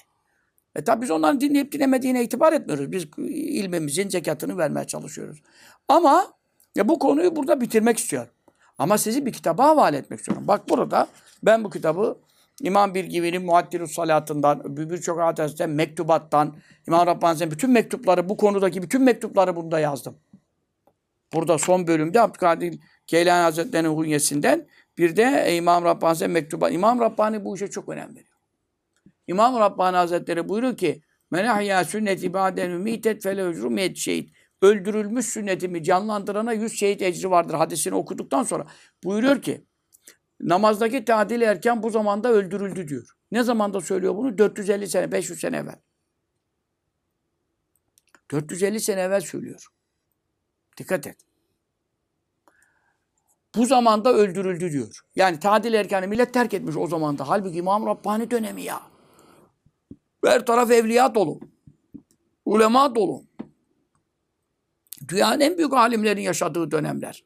E tabi biz onların dinleyip dinlemediğine itibar etmiyoruz. Biz ilmimizin zekatını vermeye çalışıyoruz. Ama ya bu konuyu burada bitirmek istiyorum. Ama sizi bir kitaba havale etmek istiyorum. Bak burada ben bu kitabı İmam Birgivi'nin Muaddirus Salatından, birçok hadisten, mektubattan, İmam Rabbani'nin bütün mektupları, bu konudaki bütün mektupları bunda yazdım. Burada son bölümde Abdülkadir Geylani Hazretleri'nin hunyesinden bir de İmam Rabbani'nin mektuba. İmam Rabbani bu işe çok önem veriyor. İmam Rabbani Hazretleri buyuruyor ki Men ahya sünneti ba'den ümitet fele ecru miyet şehit. Öldürülmüş sünnetimi canlandırana yüz şehit ecri vardır. Hadisini okuduktan sonra buyuruyor ki namazdaki tadil erken bu zamanda öldürüldü diyor. Ne zamanda söylüyor bunu? 450 sene, 500 sene evvel. 450 sene evvel söylüyor. Dikkat et. Bu zamanda öldürüldü diyor. Yani tadil erkanı millet terk etmiş o zamanda. Halbuki İmam Rabbani dönemi ya. Her taraf evliya dolu. Ulema dolu. Dünyanın en büyük alimlerin yaşadığı dönemler.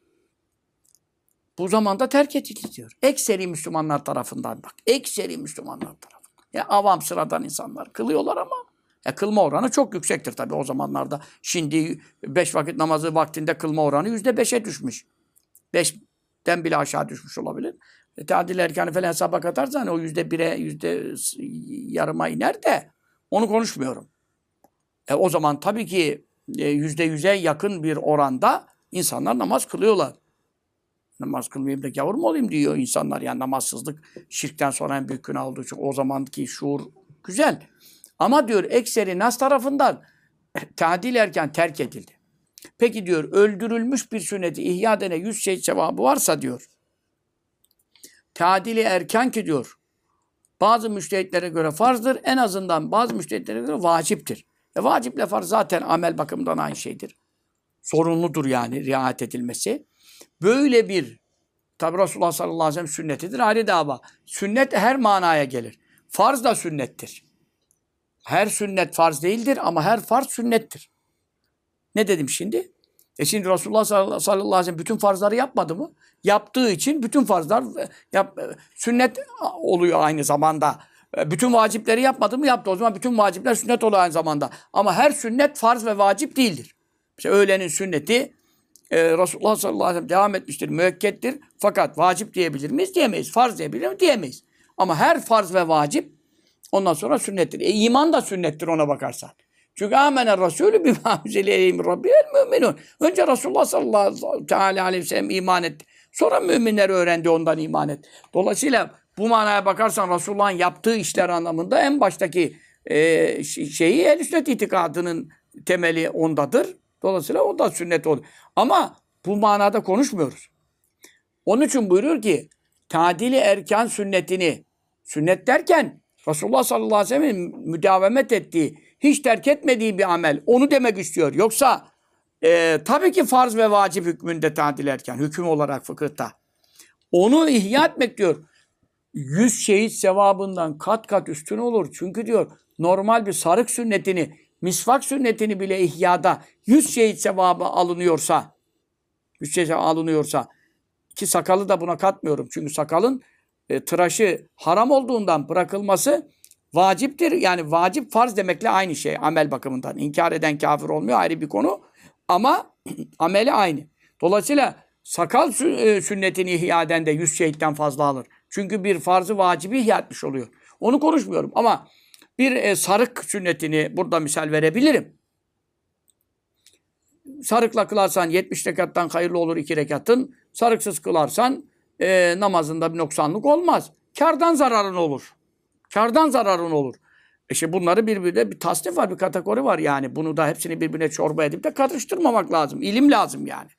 Bu zamanda terk edildi diyor. Ekseri Müslümanlar tarafından bak. Ekseri Müslümanlar tarafından. Ya avam sıradan insanlar kılıyorlar ama ya kılma oranı çok yüksektir tabii o zamanlarda. Şimdi beş vakit namazı vaktinde kılma oranı yüzde beşe düşmüş. Beşten bile aşağı düşmüş olabilir. E, tadil erkanı falan hesaba katarsan o yüzde bire, yüzde yarıma iner de onu konuşmuyorum. E, o zaman tabii ki e, yüzde yüze yakın bir oranda insanlar namaz kılıyorlar. Namaz kılmayayım da gavur mu olayım diyor insanlar. Yani namazsızlık şirkten sonra en büyük günah olduğu için o zamanki şuur güzel. Ama diyor ekseri nas tarafından tadil erken terk edildi. Peki diyor öldürülmüş bir sünneti ihya dene yüz şey cevabı varsa diyor. Tadili erken ki diyor. Bazı müştehitlere göre farzdır. En azından bazı müştehitlere göre vaciptir. E vaciple farz zaten amel bakımından aynı şeydir. Sorumludur yani riayet edilmesi. Böyle bir tabi Resulullah sallallahu aleyhi ve sellem sünnetidir. Ayrı dava. Sünnet her manaya gelir. Farz da sünnettir. Her sünnet farz değildir ama her farz sünnettir. Ne dedim şimdi? E şimdi Resulullah sallallahu aleyhi ve sellem bütün farzları yapmadı mı? Yaptığı için bütün farzlar yap, sünnet oluyor aynı zamanda. E, bütün vacipleri yapmadı mı? Yaptı. O zaman bütün vacipler sünnet oluyor aynı zamanda. Ama her sünnet farz ve vacip değildir. Mesela öğlenin sünneti e, Resulullah sallallahu aleyhi ve sellem devam etmiştir, müekkettir. Fakat vacip diyebilir miyiz? Diyemeyiz. Farz diyebilir miyiz? Diyemeyiz. Ama her farz ve vacip ondan sonra sünnettir. E, iman da sünnettir ona bakarsan. Çünkü amene Resulü bima üzeleyhim rabbiyel müminun. Önce Resulullah sallallahu aleyhi ve sellem iman etti. Sonra müminler öğrendi ondan iman et. Dolayısıyla bu manaya bakarsan Resulullah'ın yaptığı işler anlamında en baştaki e, şeyi el sünnet itikadının temeli ondadır. Dolayısıyla o da sünnet olur. Ama bu manada konuşmuyoruz. Onun için buyuruyor ki tadili erkan sünnetini sünnet derken Resulullah sallallahu aleyhi ve sellem'in müdavemet ettiği, hiç terk etmediği bir amel. Onu demek istiyor. Yoksa e, tabii ki farz ve vacip hükmünde tadil erken, hüküm olarak fıkıhta. Onu ihya etmek diyor. Yüz şehit sevabından kat kat üstün olur. Çünkü diyor normal bir sarık sünnetini, misvak sünnetini bile ihyada yüz şehit sevabı alınıyorsa, yüz şehit sevabı alınıyorsa, ki sakalı da buna katmıyorum. Çünkü sakalın e, tıraşı haram olduğundan bırakılması vaciptir. Yani vacip farz demekle aynı şey amel bakımından. İnkar eden kafir olmuyor ayrı bir konu. Ama ameli aynı. Dolayısıyla sakal e, sünnetini ihya eden de yüz şehitten fazla alır. Çünkü bir farzı vacibi ihya etmiş oluyor. Onu konuşmuyorum ama bir e, sarık sünnetini burada misal verebilirim. Sarıkla kılarsan 70 rekattan hayırlı olur 2 rekatın. Sarıksız kılarsan e, namazında bir noksanlık olmaz. Kardan zararın olur. Kardan zararın olur. İşte bunları birbirine bir tasnif var, bir kategori var yani. Bunu da hepsini birbirine çorba edip de karıştırmamak lazım. İlim lazım yani.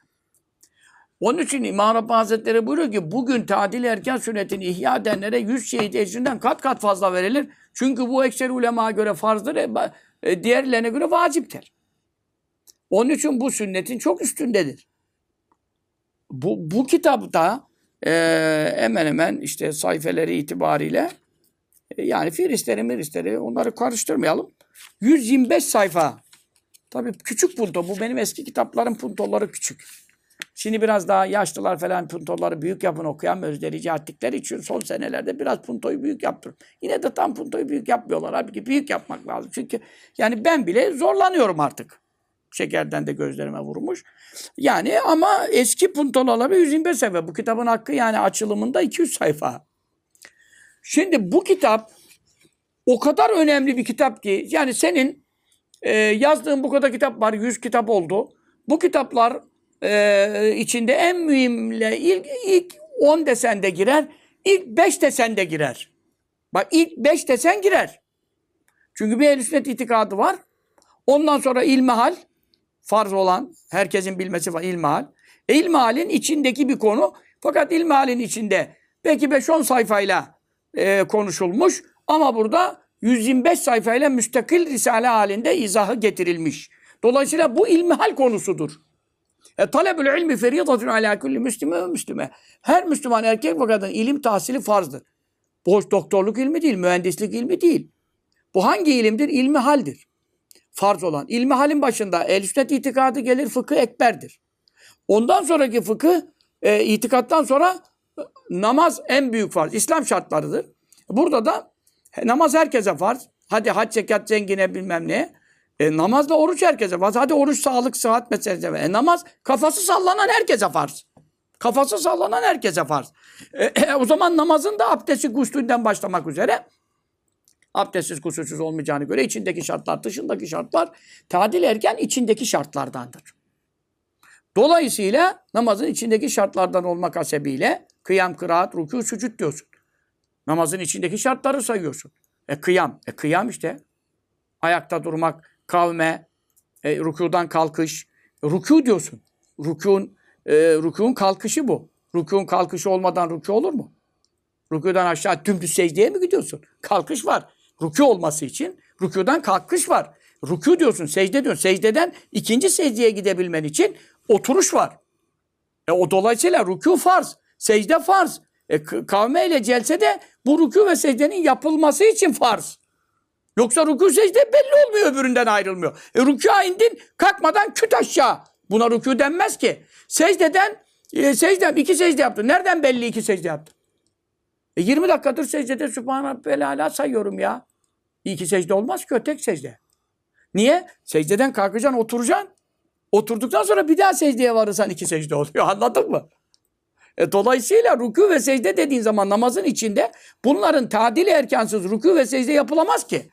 Onun için İmam Rabbani Hazretleri buyuruyor ki bugün tadil erken sünnetini ihya edenlere yüz şehit ecrinden kat kat fazla verilir. Çünkü bu ekser ulemaya göre farzdır, e, diğerlerine göre vaciptir. Onun için bu sünnetin çok üstündedir. Bu, bu kitapta e, hemen hemen işte sayfeleri itibariyle e, yani firistleri miristleri onları karıştırmayalım. 125 sayfa. Tabii küçük punto. Bu benim eski kitapların puntoları küçük. Şimdi biraz daha yaşlılar falan puntoları büyük yapın okuyamıyoruz delici attıkları için son senelerde biraz puntoyu büyük yaptırıyorum. Yine de tam puntoyu büyük yapmıyorlar. Halbuki büyük yapmak lazım. Çünkü yani ben bile zorlanıyorum artık. Şekerden de gözlerime vurmuş. Yani ama eski puntoları 125 sayfa. Bu kitabın hakkı yani açılımında 200 sayfa. Şimdi bu kitap o kadar önemli bir kitap ki yani senin e, yazdığın bu kadar kitap var. 100 kitap oldu. Bu kitaplar e, içinde en mühimle ilk, ilk 10 desen de girer. ilk 5 desen de girer. Bak ilk 5 desen girer. Çünkü bir ehl sünnet itikadı var. Ondan sonra ilmihal farz olan herkesin bilmesi var ilmihal. E, ilmihalin içindeki bir konu. Fakat ilmihalin içinde belki 5-10 sayfayla e, konuşulmuş ama burada 125 sayfayla müstakil risale halinde izahı getirilmiş. Dolayısıyla bu ilmihal konusudur. E, talebül ilmi feridatun ala kulli müslime ve müslime. Her Müslüman erkek ve kadın ilim tahsili farzdır. Boş doktorluk ilmi değil, mühendislik ilmi değil. Bu hangi ilimdir? İlmi haldir. Farz olan. İlmi halin başında el sünnet itikadı gelir, fıkıh ekberdir. Ondan sonraki fıkıh, e, itikattan sonra e, namaz en büyük farz. İslam şartlarıdır. Burada da namaz herkese farz. Hadi hac, zekat, zengine bilmem ne. E, namazla oruç herkese farz. Oruç sağlık, sıhhat meselesi. E, namaz kafası sallanan herkese farz. Kafası sallanan herkese farz. E, e, o zaman namazın da abdesti guslünden başlamak üzere abdestsiz kusursuz olmayacağını göre içindeki şartlar, dışındaki şartlar tadil erken içindeki şartlardandır. Dolayısıyla namazın içindeki şartlardan olmak hasebiyle kıyam, kıraat, rükû, sücud diyorsun. Namazın içindeki şartları sayıyorsun. E kıyam, e kıyam işte. Ayakta durmak, kavme, e, rükudan kalkış. Rükû diyorsun. Rükûn, e, rükûn kalkışı bu. Rükûn kalkışı olmadan rükû olur mu? Rükûdan aşağı dümdüz secdeye mi gidiyorsun? Kalkış var. Rükû olması için rükûdan kalkış var. Rükû diyorsun, secde diyorsun. Secdeden ikinci secdeye gidebilmen için oturuş var. E o dolayısıyla rükû farz, secde farz. E kavme ile celse de bu rükû ve secdenin yapılması için farz. Yoksa rükû secde belli olmuyor öbüründen ayrılmıyor. E rükûa indin kalkmadan küt aşağı. Buna rükû denmez ki. Secdeden e, secdem iki secde yaptın. Nereden belli iki secde yaptın? E 20 dakikadır secdede Sübhane Belala sayıyorum ya. İki secde olmaz ki o tek secde. Niye? Secdeden kalkacaksın, oturacaksın. Oturduktan sonra bir daha secdeye varırsan iki secde oluyor. Anladın mı? E, dolayısıyla rükû ve secde dediğin zaman namazın içinde bunların tadili erkansız rükû ve secde yapılamaz ki.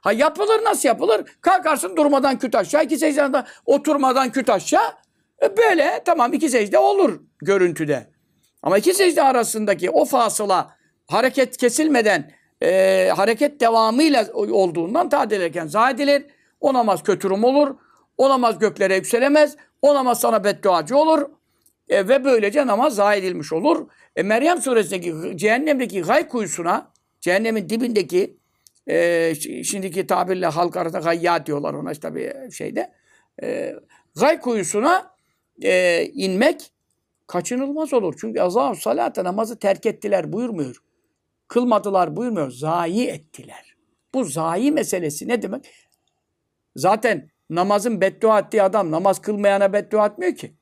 Ha yapılır nasıl yapılır? Kalkarsın durmadan küt aşağı, iki secdeden oturmadan küt aşağı. E, böyle tamam iki secde olur görüntüde. Ama iki secde arasındaki o fasıla hareket kesilmeden e, hareket devamıyla olduğundan tadil ederken zadilir. O namaz kötürüm olur. O namaz göklere yükselemez. O namaz sana bedduacı olur. E, ve böylece namaz zayi edilmiş olur. E, Meryem suresindeki cehennemdeki gay kuyusuna, cehennemin dibindeki e, şimdiki tabirle halk arasında gayya diyorlar ona işte bir şeyde. E, gay kuyusuna e, inmek kaçınılmaz olur. Çünkü azam salate namazı terk ettiler buyurmuyor. Kılmadılar buyurmuyor. Zayi ettiler. Bu zayi meselesi ne demek? Zaten namazın beddua ettiği adam namaz kılmayana beddua etmiyor ki.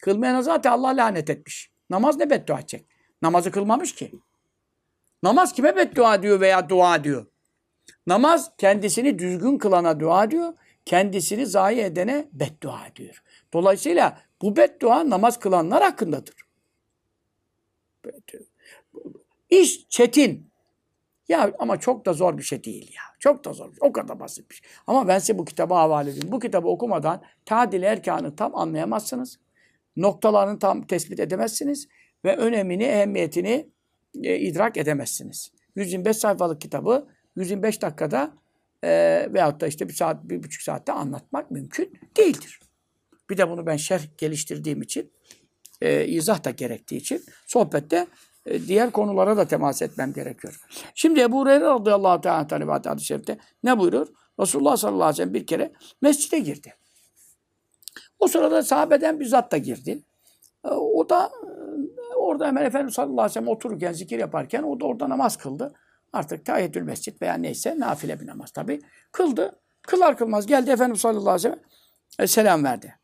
Kılmayana zaten Allah lanet etmiş. Namaz ne beddua edecek? Namazı kılmamış ki. Namaz kime beddua diyor veya dua diyor? Namaz kendisini düzgün kılana dua diyor. Kendisini zayi edene beddua diyor. Dolayısıyla bu beddua namaz kılanlar hakkındadır. İş çetin. Ya ama çok da zor bir şey değil ya. Çok da zor. O kadar basit bir şey. Ama ben size bu kitabı havale edeyim. Bu kitabı okumadan tadil erkanı tam anlayamazsınız. Noktalarını tam tespit edemezsiniz. Ve önemini, ehemmiyetini e, idrak edemezsiniz. 125 sayfalık kitabı 125 dakikada e, veyahut da işte bir saat, bir buçuk saatte anlatmak mümkün değildir. Bir de bunu ben şerh geliştirdiğim için, e, izah da gerektiği için sohbette e, diğer konulara da temas etmem gerekiyor. Şimdi Ebu Hureyre radıyallahu teala talibat hadis-i şerifte ne buyurur? Resulullah sallallahu aleyhi ve sellem bir kere mescide girdi. O sırada sahabeden bir zat da girdi. E, o da e, orada hemen Efendimiz sallallahu aleyhi ve sellem otururken, zikir yaparken o da orada namaz kıldı. Artık tahiyyetül mescit veya neyse nafile bir namaz tabi. Kıldı. Kılar kılmaz geldi Efendimiz sallallahu aleyhi ve sellem selam verdi.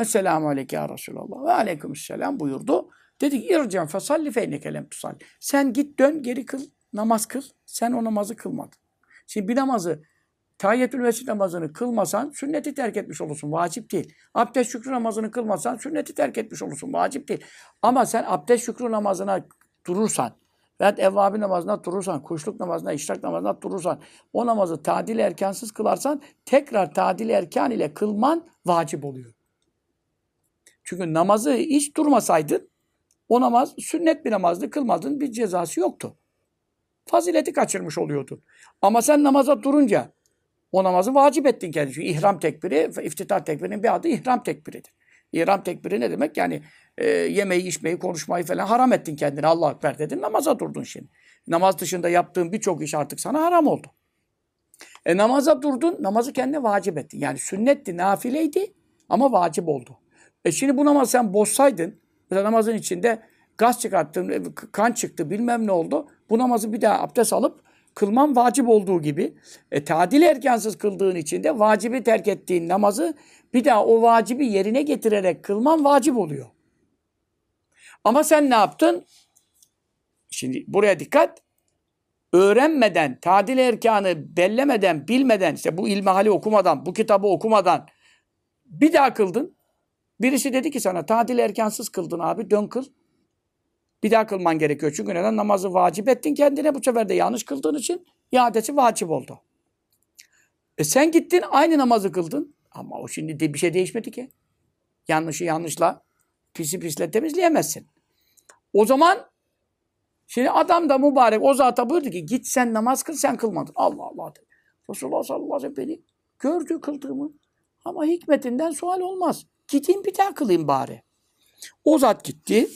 Esselamu aleyke ya Resulallah. Ve aleykümselam buyurdu. Dedik ircen fesalli feyneke lem tusalli. Sen git dön geri kıl, namaz kıl. Sen o namazı kılmadın. Şimdi bir namazı Tahiyyetül mescid namazını kılmasan sünneti terk etmiş olursun. Vacip değil. Abdest şükrü namazını kılmasan sünneti terk etmiş olursun. Vacip değil. Ama sen abdest şükrü namazına durursan veya evvabi namazına durursan, kuşluk namazına, işrak namazına durursan, o namazı tadil erkansız kılarsan tekrar tadil erkan ile kılman vacip oluyor. Çünkü namazı hiç durmasaydın o namaz sünnet bir namazdı, kılmadın bir cezası yoktu. Fazileti kaçırmış oluyordun. Ama sen namaza durunca o namazı vacip ettin. Çünkü ihram tekbiri, iftitah tekbirinin bir adı ihram tekbiridir. İhram tekbiri ne demek? Yani e, yemeği, içmeyi, konuşmayı falan haram ettin kendine. Allah ekber dedin, namaza durdun şimdi. Namaz dışında yaptığın birçok iş artık sana haram oldu. E namaza durdun, namazı kendine vacip ettin. Yani sünnetti, nafileydi ama vacip oldu. E şimdi bu namazı sen bozsaydın, mesela namazın içinde gaz çıkarttın, e, kan çıktı, bilmem ne oldu. Bu namazı bir daha abdest alıp kılman vacip olduğu gibi e, tadil erkansız kıldığın için de vacibi terk ettiğin namazı bir daha o vacibi yerine getirerek kılman vacip oluyor. Ama sen ne yaptın? Şimdi buraya dikkat. Öğrenmeden, tadil erkanı bellemeden, bilmeden, işte bu ilmihali okumadan, bu kitabı okumadan bir daha kıldın. Birisi dedi ki sana tadil erkansız kıldın abi dön kıl. Bir daha kılman gerekiyor. Çünkü neden? Namazı vacip ettin kendine. Bu sefer de yanlış kıldığın için iadesi vacip oldu. E sen gittin aynı namazı kıldın. Ama o şimdi de bir şey değişmedi ki. Yanlışı yanlışla, pisi pisle temizleyemezsin. O zaman şimdi adam da mübarek o zata buyurdu ki git sen namaz kıl sen kılmadın. Allah Allah dedi. Resulullah sallallahu aleyhi ve sellem beni gördü kıldığımı. Ama hikmetinden sual olmaz. Gideyim bir daha kılayım bari. O zat gitti.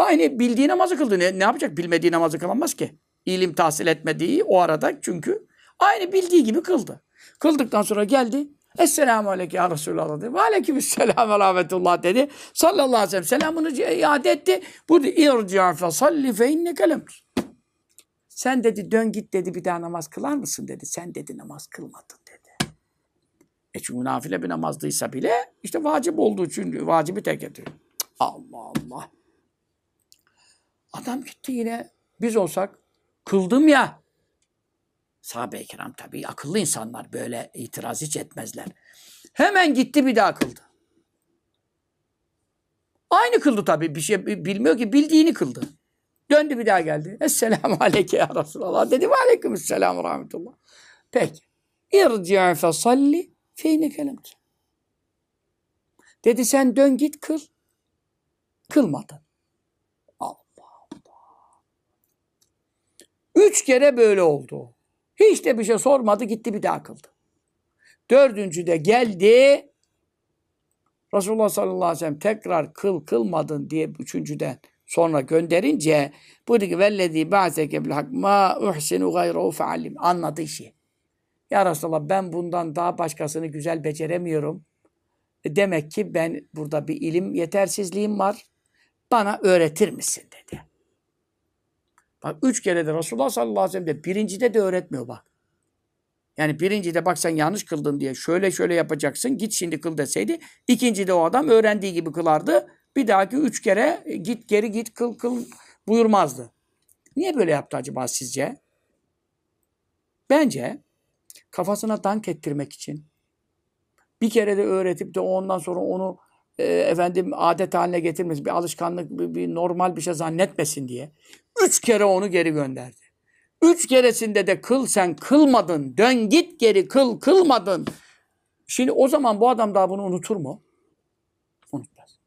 Aynı bildiği namazı kıldı. Ne, ne yapacak? Bilmediği namazı kılamaz ki. İlim tahsil etmediği o arada çünkü aynı bildiği gibi kıldı. Kıldıktan sonra geldi. Esselamu aleyke ya Resulallah dedi. Ve aleykümselam ve rahmetullah dedi. Sallallahu aleyhi ve sellem selamını iade etti. Bu irca fe salli fe inneke lem Sen dedi dön git dedi bir daha namaz kılar mısın dedi. Sen dedi namaz kılmadın dedi. E çünkü nafile bir namazdıysa bile işte vacip olduğu için vacibi terk ediyor. Allah Allah. Adam gitti yine biz olsak kıldım ya. Sahabe-i kiram tabii akıllı insanlar böyle itiraz hiç etmezler. Hemen gitti bir daha kıldı. Aynı kıldı tabii bir şey bilmiyor ki bildiğini kıldı. Döndü bir daha geldi. Esselamu aleyke ya Resulallah dedi. Ve aleykümselam ve rahmetullah. Peki. İrci'a fe salli feyne kelemte. Dedi sen dön git kıl. Kılmadın. Üç kere böyle oldu. Hiç de bir şey sormadı gitti bir daha kıldı. Dördüncü de geldi. Resulullah sallallahu aleyhi ve sellem tekrar kıl kılmadın diye üçüncüden sonra gönderince buyurdu ki vellezî ba'seke bil hak ma uhsinu gayrehu feallim. Anladı işi. Ya Resulallah ben bundan daha başkasını güzel beceremiyorum. E demek ki ben burada bir ilim yetersizliğim var. Bana öğretir misin dedi. Bak üç kere de Resulullah sallallahu aleyhi ve sellem de birincide de öğretmiyor bak. Yani birincide bak sen yanlış kıldın diye şöyle şöyle yapacaksın git şimdi kıl deseydi. ikincide o adam öğrendiği gibi kılardı. Bir dahaki üç kere e, git geri git kıl kıl buyurmazdı. Niye böyle yaptı acaba sizce? Bence kafasına dank ettirmek için bir kere de öğretip de ondan sonra onu e, efendim adet haline getirmesin, bir alışkanlık, bir, bir normal bir şey zannetmesin diye üç kere onu geri gönderdi. Üç keresinde de kıl sen kılmadın, dön git geri kıl kılmadın. Şimdi o zaman bu adam daha bunu unutur mu? Unutmaz.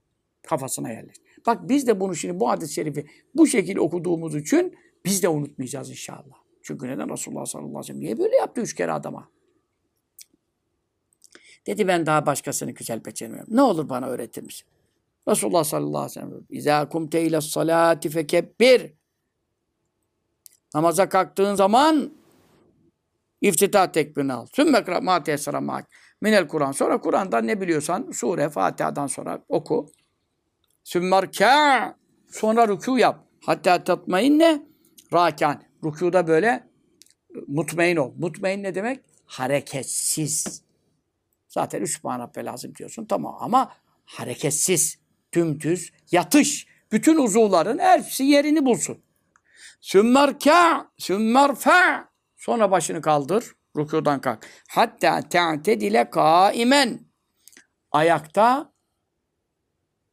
Kafasına yerleştir. Bak biz de bunu şimdi bu hadis-i şerifi bu şekilde okuduğumuz için biz de unutmayacağız inşallah. Çünkü neden Resulullah sallallahu aleyhi ve sellem niye böyle yaptı üç kere adama? Dedi ben daha başkasını güzel beceremiyorum. Ne olur bana öğretir misin? Resulullah sallallahu aleyhi ve sellem İzâ kumte ile salâti fekebbir. Namaza kalktığın zaman iftitah tekbirini al. Sümme ma tesara mak. Minel Kur'an. Sonra Kur'an'dan ne biliyorsan sure, Fatiha'dan sonra oku. Sümmerkâ. Sonra rükû yap. Hatta tatmayinne rakan. Rükûda böyle mutmain ol. Mutmain ne demek? Hareketsiz Zaten üç Subhanallah lazım diyorsun. Tamam ama hareketsiz, dümdüz, yatış. Bütün uzuvların hepsi yerini bulsun. Sümmerka, sümmerfa. Sonra başını kaldır. Rükudan kalk. Hatta te'tedile kaimen. Ayakta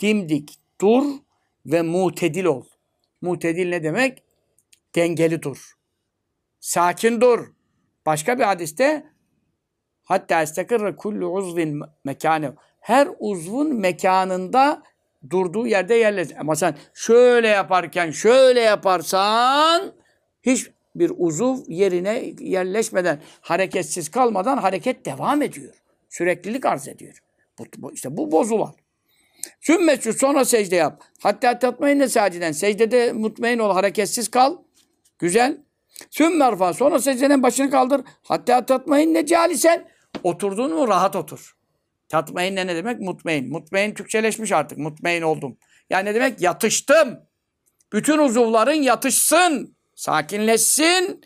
dimdik dur ve mutedil ol. Mutedil ne demek? Dengeli dur. Sakin dur. Başka bir hadiste hatta istakırra kullu uzvin mekanı. Her uzvun mekanında durduğu yerde yerleş. Ama sen şöyle yaparken şöyle yaparsan hiç bir uzuv yerine yerleşmeden, hareketsiz kalmadan hareket devam ediyor. Süreklilik arz ediyor. Bu, bu, işte bu bozular. Sümmesü sonra secde yap. Hatta tatmayın saciden. Secdede mutmain ol, hareketsiz kal. Güzel. Sümmerfa sonra secdenin başını kaldır. Hatta tatmayın ne calisen. Oturdun mu rahat otur. Tatmayın ne demek? Mutmain. Mutmain Türkçeleşmiş artık. Mutmain oldum. Yani ne demek? Yatıştım. Bütün uzuvların yatışsın. Sakinleşsin.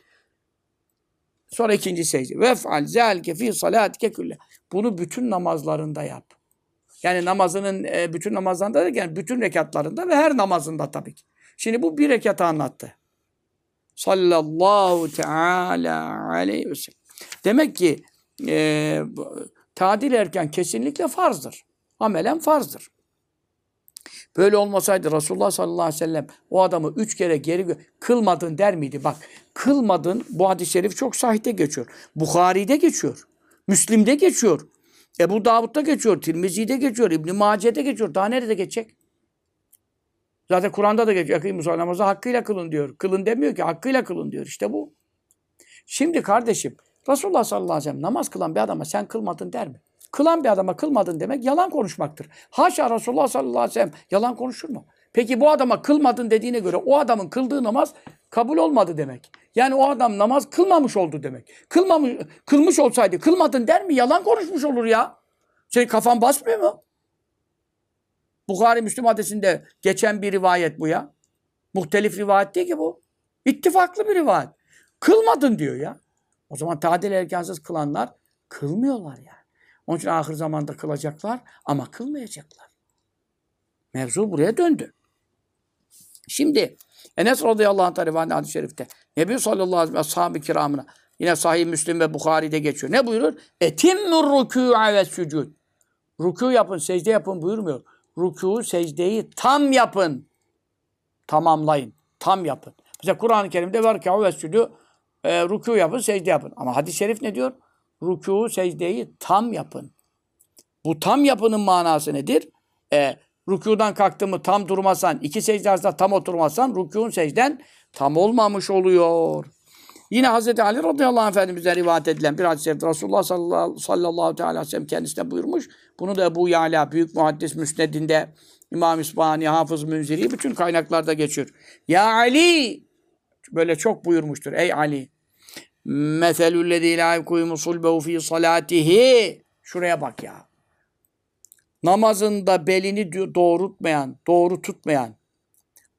Sonra ikinci secde. Vef'al zelke fi salatike külle. Bunu bütün namazlarında yap. Yani namazının e, bütün namazlarında derken bütün rekatlarında ve her namazında tabii ki. Şimdi bu bir rekatı anlattı. Sallallahu teala aleyhi ve sellem. Demek ki e, tadil erken kesinlikle farzdır. Amelen farzdır. Böyle olmasaydı Resulullah sallallahu aleyhi ve sellem o adamı üç kere geri kılmadın der miydi? Bak kılmadın bu hadis-i şerif çok sahihte geçiyor. Bukhari'de geçiyor. Müslim'de geçiyor. Ebu Davud'da geçiyor. Tirmizi'de geçiyor. İbn-i Mace'de geçiyor. Daha nerede geçecek? Zaten Kur'an'da da geçiyor. Yakın Musa namazı hakkıyla kılın diyor. Kılın demiyor ki hakkıyla kılın diyor. İşte bu. Şimdi kardeşim Resulullah sallallahu aleyhi ve sellem namaz kılan bir adama sen kılmadın der mi? Kılan bir adama kılmadın demek yalan konuşmaktır. Haşa Resulullah sallallahu aleyhi ve sellem yalan konuşur mu? Peki bu adama kılmadın dediğine göre o adamın kıldığı namaz kabul olmadı demek. Yani o adam namaz kılmamış oldu demek. Kılmamış, kılmış olsaydı kılmadın der mi? Yalan konuşmuş olur ya. Senin kafan basmıyor mu? Bukhari Müslüm hadisinde geçen bir rivayet bu ya. Muhtelif rivayet değil ki bu. İttifaklı bir rivayet. Kılmadın diyor ya. O zaman tadil erkansız kılanlar kılmıyorlar yani. Onun için ahir zamanda kılacaklar ama kılmayacaklar. Mevzu buraya döndü. Şimdi Enes radıyallahu anh rivayet hadis-i şerifte Nebi sallallahu aleyhi ve ashab-ı kiramına yine sahih Müslim ve Bukhari'de geçiyor. Ne buyurur? Etimmur rükû'a ve sücud. Rükû yapın, secde yapın buyurmuyor. Rükû, secdeyi tam yapın. Tamamlayın. Tam yapın. Mesela Kur'an-ı Kerim'de var ki ve sücud e, rükû yapın, secde yapın. Ama hadis-i şerif ne diyor? Rükû, secdeyi tam yapın. Bu tam yapının manası nedir? E, rükudan kalktığımı tam durmasan, iki secde arasında tam oturmasan, rükûn secden tam olmamış oluyor. Yine Hz. Ali radıyallahu anh Efendimiz'e rivayet edilen bir hadis-i şerif Resulullah sallallahu, sallallahu aleyhi ve sellem kendisine buyurmuş. Bunu da Ebu Yala, Büyük Muhaddis Müsned'inde İmam İsbahani, Hafız Münziri bütün kaynaklarda geçiyor. Ya Ali! Böyle çok buyurmuştur. Ey Ali! Meselüllezî lâ yekûmu sulbehu fî salâtihi. Şuraya bak ya. Namazında belini doğrultmayan, doğru tutmayan.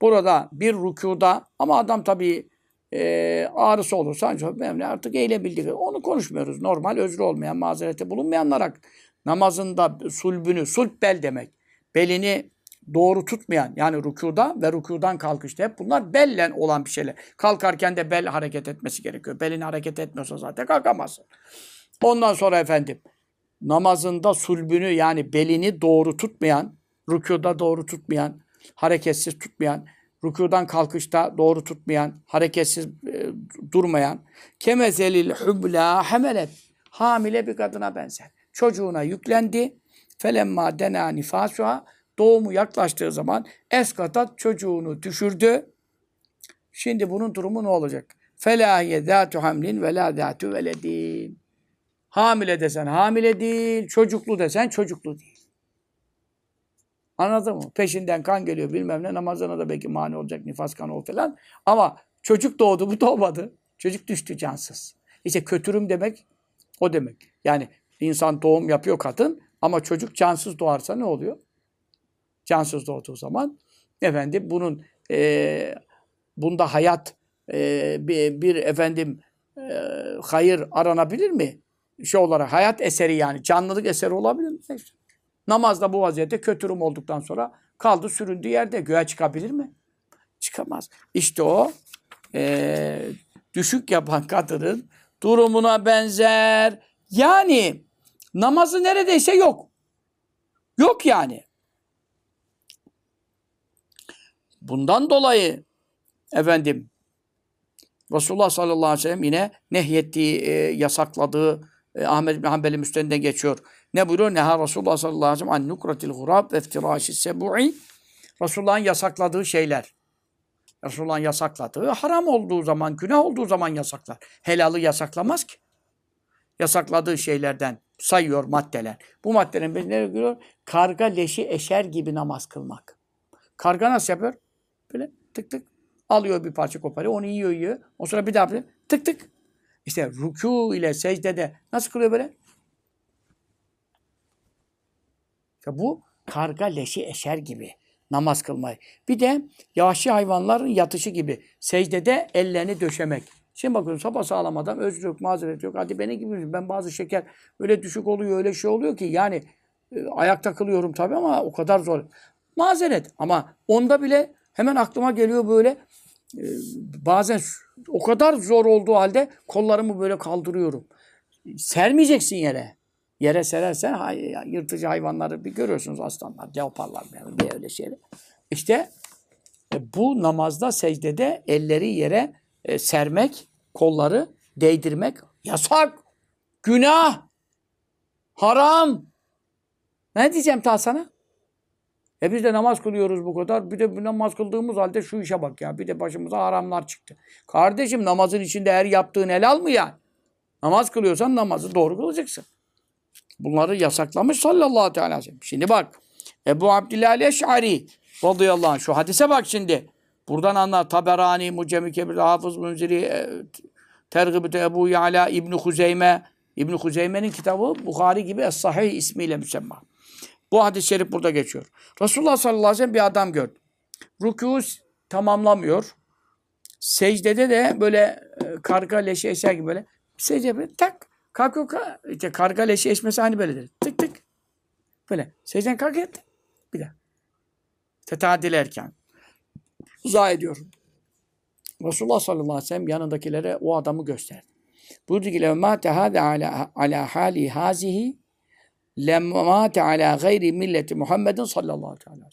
Burada bir rükuda ama adam tabii e, ağrısı olursa ancak benimle artık eğilebildiği. Onu konuşmuyoruz. Normal özrü olmayan, mazerete bulunmayanlara namazında sulbünü, sulp bel demek. Belini doğru tutmayan yani rükuda ve rükudan kalkışta hep bunlar bellen olan bir şeyler. Kalkarken de bel hareket etmesi gerekiyor. Belini hareket etmiyorsa zaten kalkamazsın. Ondan sonra efendim namazında sulbünü yani belini doğru tutmayan, rükuda doğru tutmayan, hareketsiz tutmayan, rükudan kalkışta doğru tutmayan, hareketsiz e, durmayan, kemezelil hubla hemelet, hamile bir kadına benzer. Çocuğuna yüklendi, felemma dena nifasuha, doğumu yaklaştığı zaman eskatat çocuğunu düşürdü. Şimdi bunun durumu ne olacak? Felahiye zâtu hamlin ve lâ zâtu veledin. Hamile desen hamile değil, çocuklu desen çocuklu değil. Anladın mı? Peşinden kan geliyor bilmem ne namazına da belki mani olacak nifas kanı o falan. Ama çocuk doğdu bu doğmadı. Çocuk düştü cansız. İşte kötürüm demek o demek. Yani insan doğum yapıyor kadın ama çocuk cansız doğarsa ne oluyor? Cansız doğduğu zaman efendim bunun e, bunda hayat e, bir, bir efendim e, hayır aranabilir mi? şey olarak hayat eseri yani canlılık eseri olabilir mi? Namazda bu vaziyette kötürüm olduktan sonra kaldı süründüğü yerde göğe çıkabilir mi? Çıkamaz. İşte o eee, düşük yapan kadının durumuna benzer. Yani namazı neredeyse yok. Yok yani. Bundan dolayı efendim Resulullah sallallahu aleyhi ve sellem yine nehyettiği, e, yasakladığı e, Ahmed bin Hanbel'in müstendiden geçiyor. Ne buyuruyor? Neha Resulullah sallallahu aleyhi ve sellem an nukratil gurab ve iftiraşi sebu'i. Resulullah'ın yasakladığı şeyler. Resulullah'ın yasakladığı haram olduğu zaman, günah olduğu zaman yasaklar. Helalı yasaklamaz ki. Yasakladığı şeylerden sayıyor maddeler. Bu maddelerin birine nereye giriyor? Karga leşi eşer gibi namaz kılmak. Karga nasıl yapıyor? Böyle tık tık alıyor bir parça koparıyor, onu yiyor yiyor. O sonra bir daha yapıyor. Tık tık. İşte rükû ile secdede nasıl kılıyor böyle? İşte bu karga leşi eşer gibi namaz kılmayı. Bir de yahşi hayvanların yatışı gibi secdede ellerini döşemek. Şimdi bakın sabah sağlam adam özür yok, mazeret yok. Hadi beni gibi ben bazı şeker öyle düşük oluyor, öyle şey oluyor ki yani e, ayakta kılıyorum tabii ama o kadar zor. Mazeret ama onda bile hemen aklıma geliyor böyle e, bazen o kadar zor olduğu halde kollarımı böyle kaldırıyorum. Sermeyeceksin yere. Yere serersen yırtıcı hayvanları bir görüyorsunuz aslanlar, leoparlar yani bir öyle şeyler. İşte e, bu namazda secdede elleri yere e, sermek, kolları değdirmek yasak. Günah. Haram. Ne diyeceğim ta sana? E biz de namaz kılıyoruz bu kadar. Bir de namaz kıldığımız halde şu işe bak ya. Bir de başımıza haramlar çıktı. Kardeşim namazın içinde her yaptığın helal mı ya? Namaz kılıyorsan namazı doğru kılacaksın. Bunları yasaklamış sallallahu teala aleyhi ve sellem. Şimdi bak. Ebu Abdillah Eş'ari radıyallahu anh. Şu hadise bak şimdi. Buradan anlar. Taberani, Mucemi Kebir, Hafız Münziri, e, Tergibü Ebu Yala, İbn Huzeyme. İbn Huzeyme'nin kitabı Bukhari gibi Es-Sahih ismiyle müsemma. Bu hadis-i şerif burada geçiyor. Resulullah sallallahu aleyhi ve sellem bir adam gördü. Rükû tamamlamıyor. Secdede de böyle e, karga leşi eşer gibi böyle secde böyle tak kalkıyor ka, işte karga leşi eşmesi hani böyledir. Tık tık. Böyle. Secden kalk. Bir daha. Tetadil erken. Uzağa ediyorum. Resulullah sallallahu aleyhi ve sellem yanındakilere o adamı gösterdi. Buyurdu ki levmâ tehâde ala, ala hâli hâzihi lemmâte alâ gayri milleti Muhammedin sallallahu aleyhi ve sellem.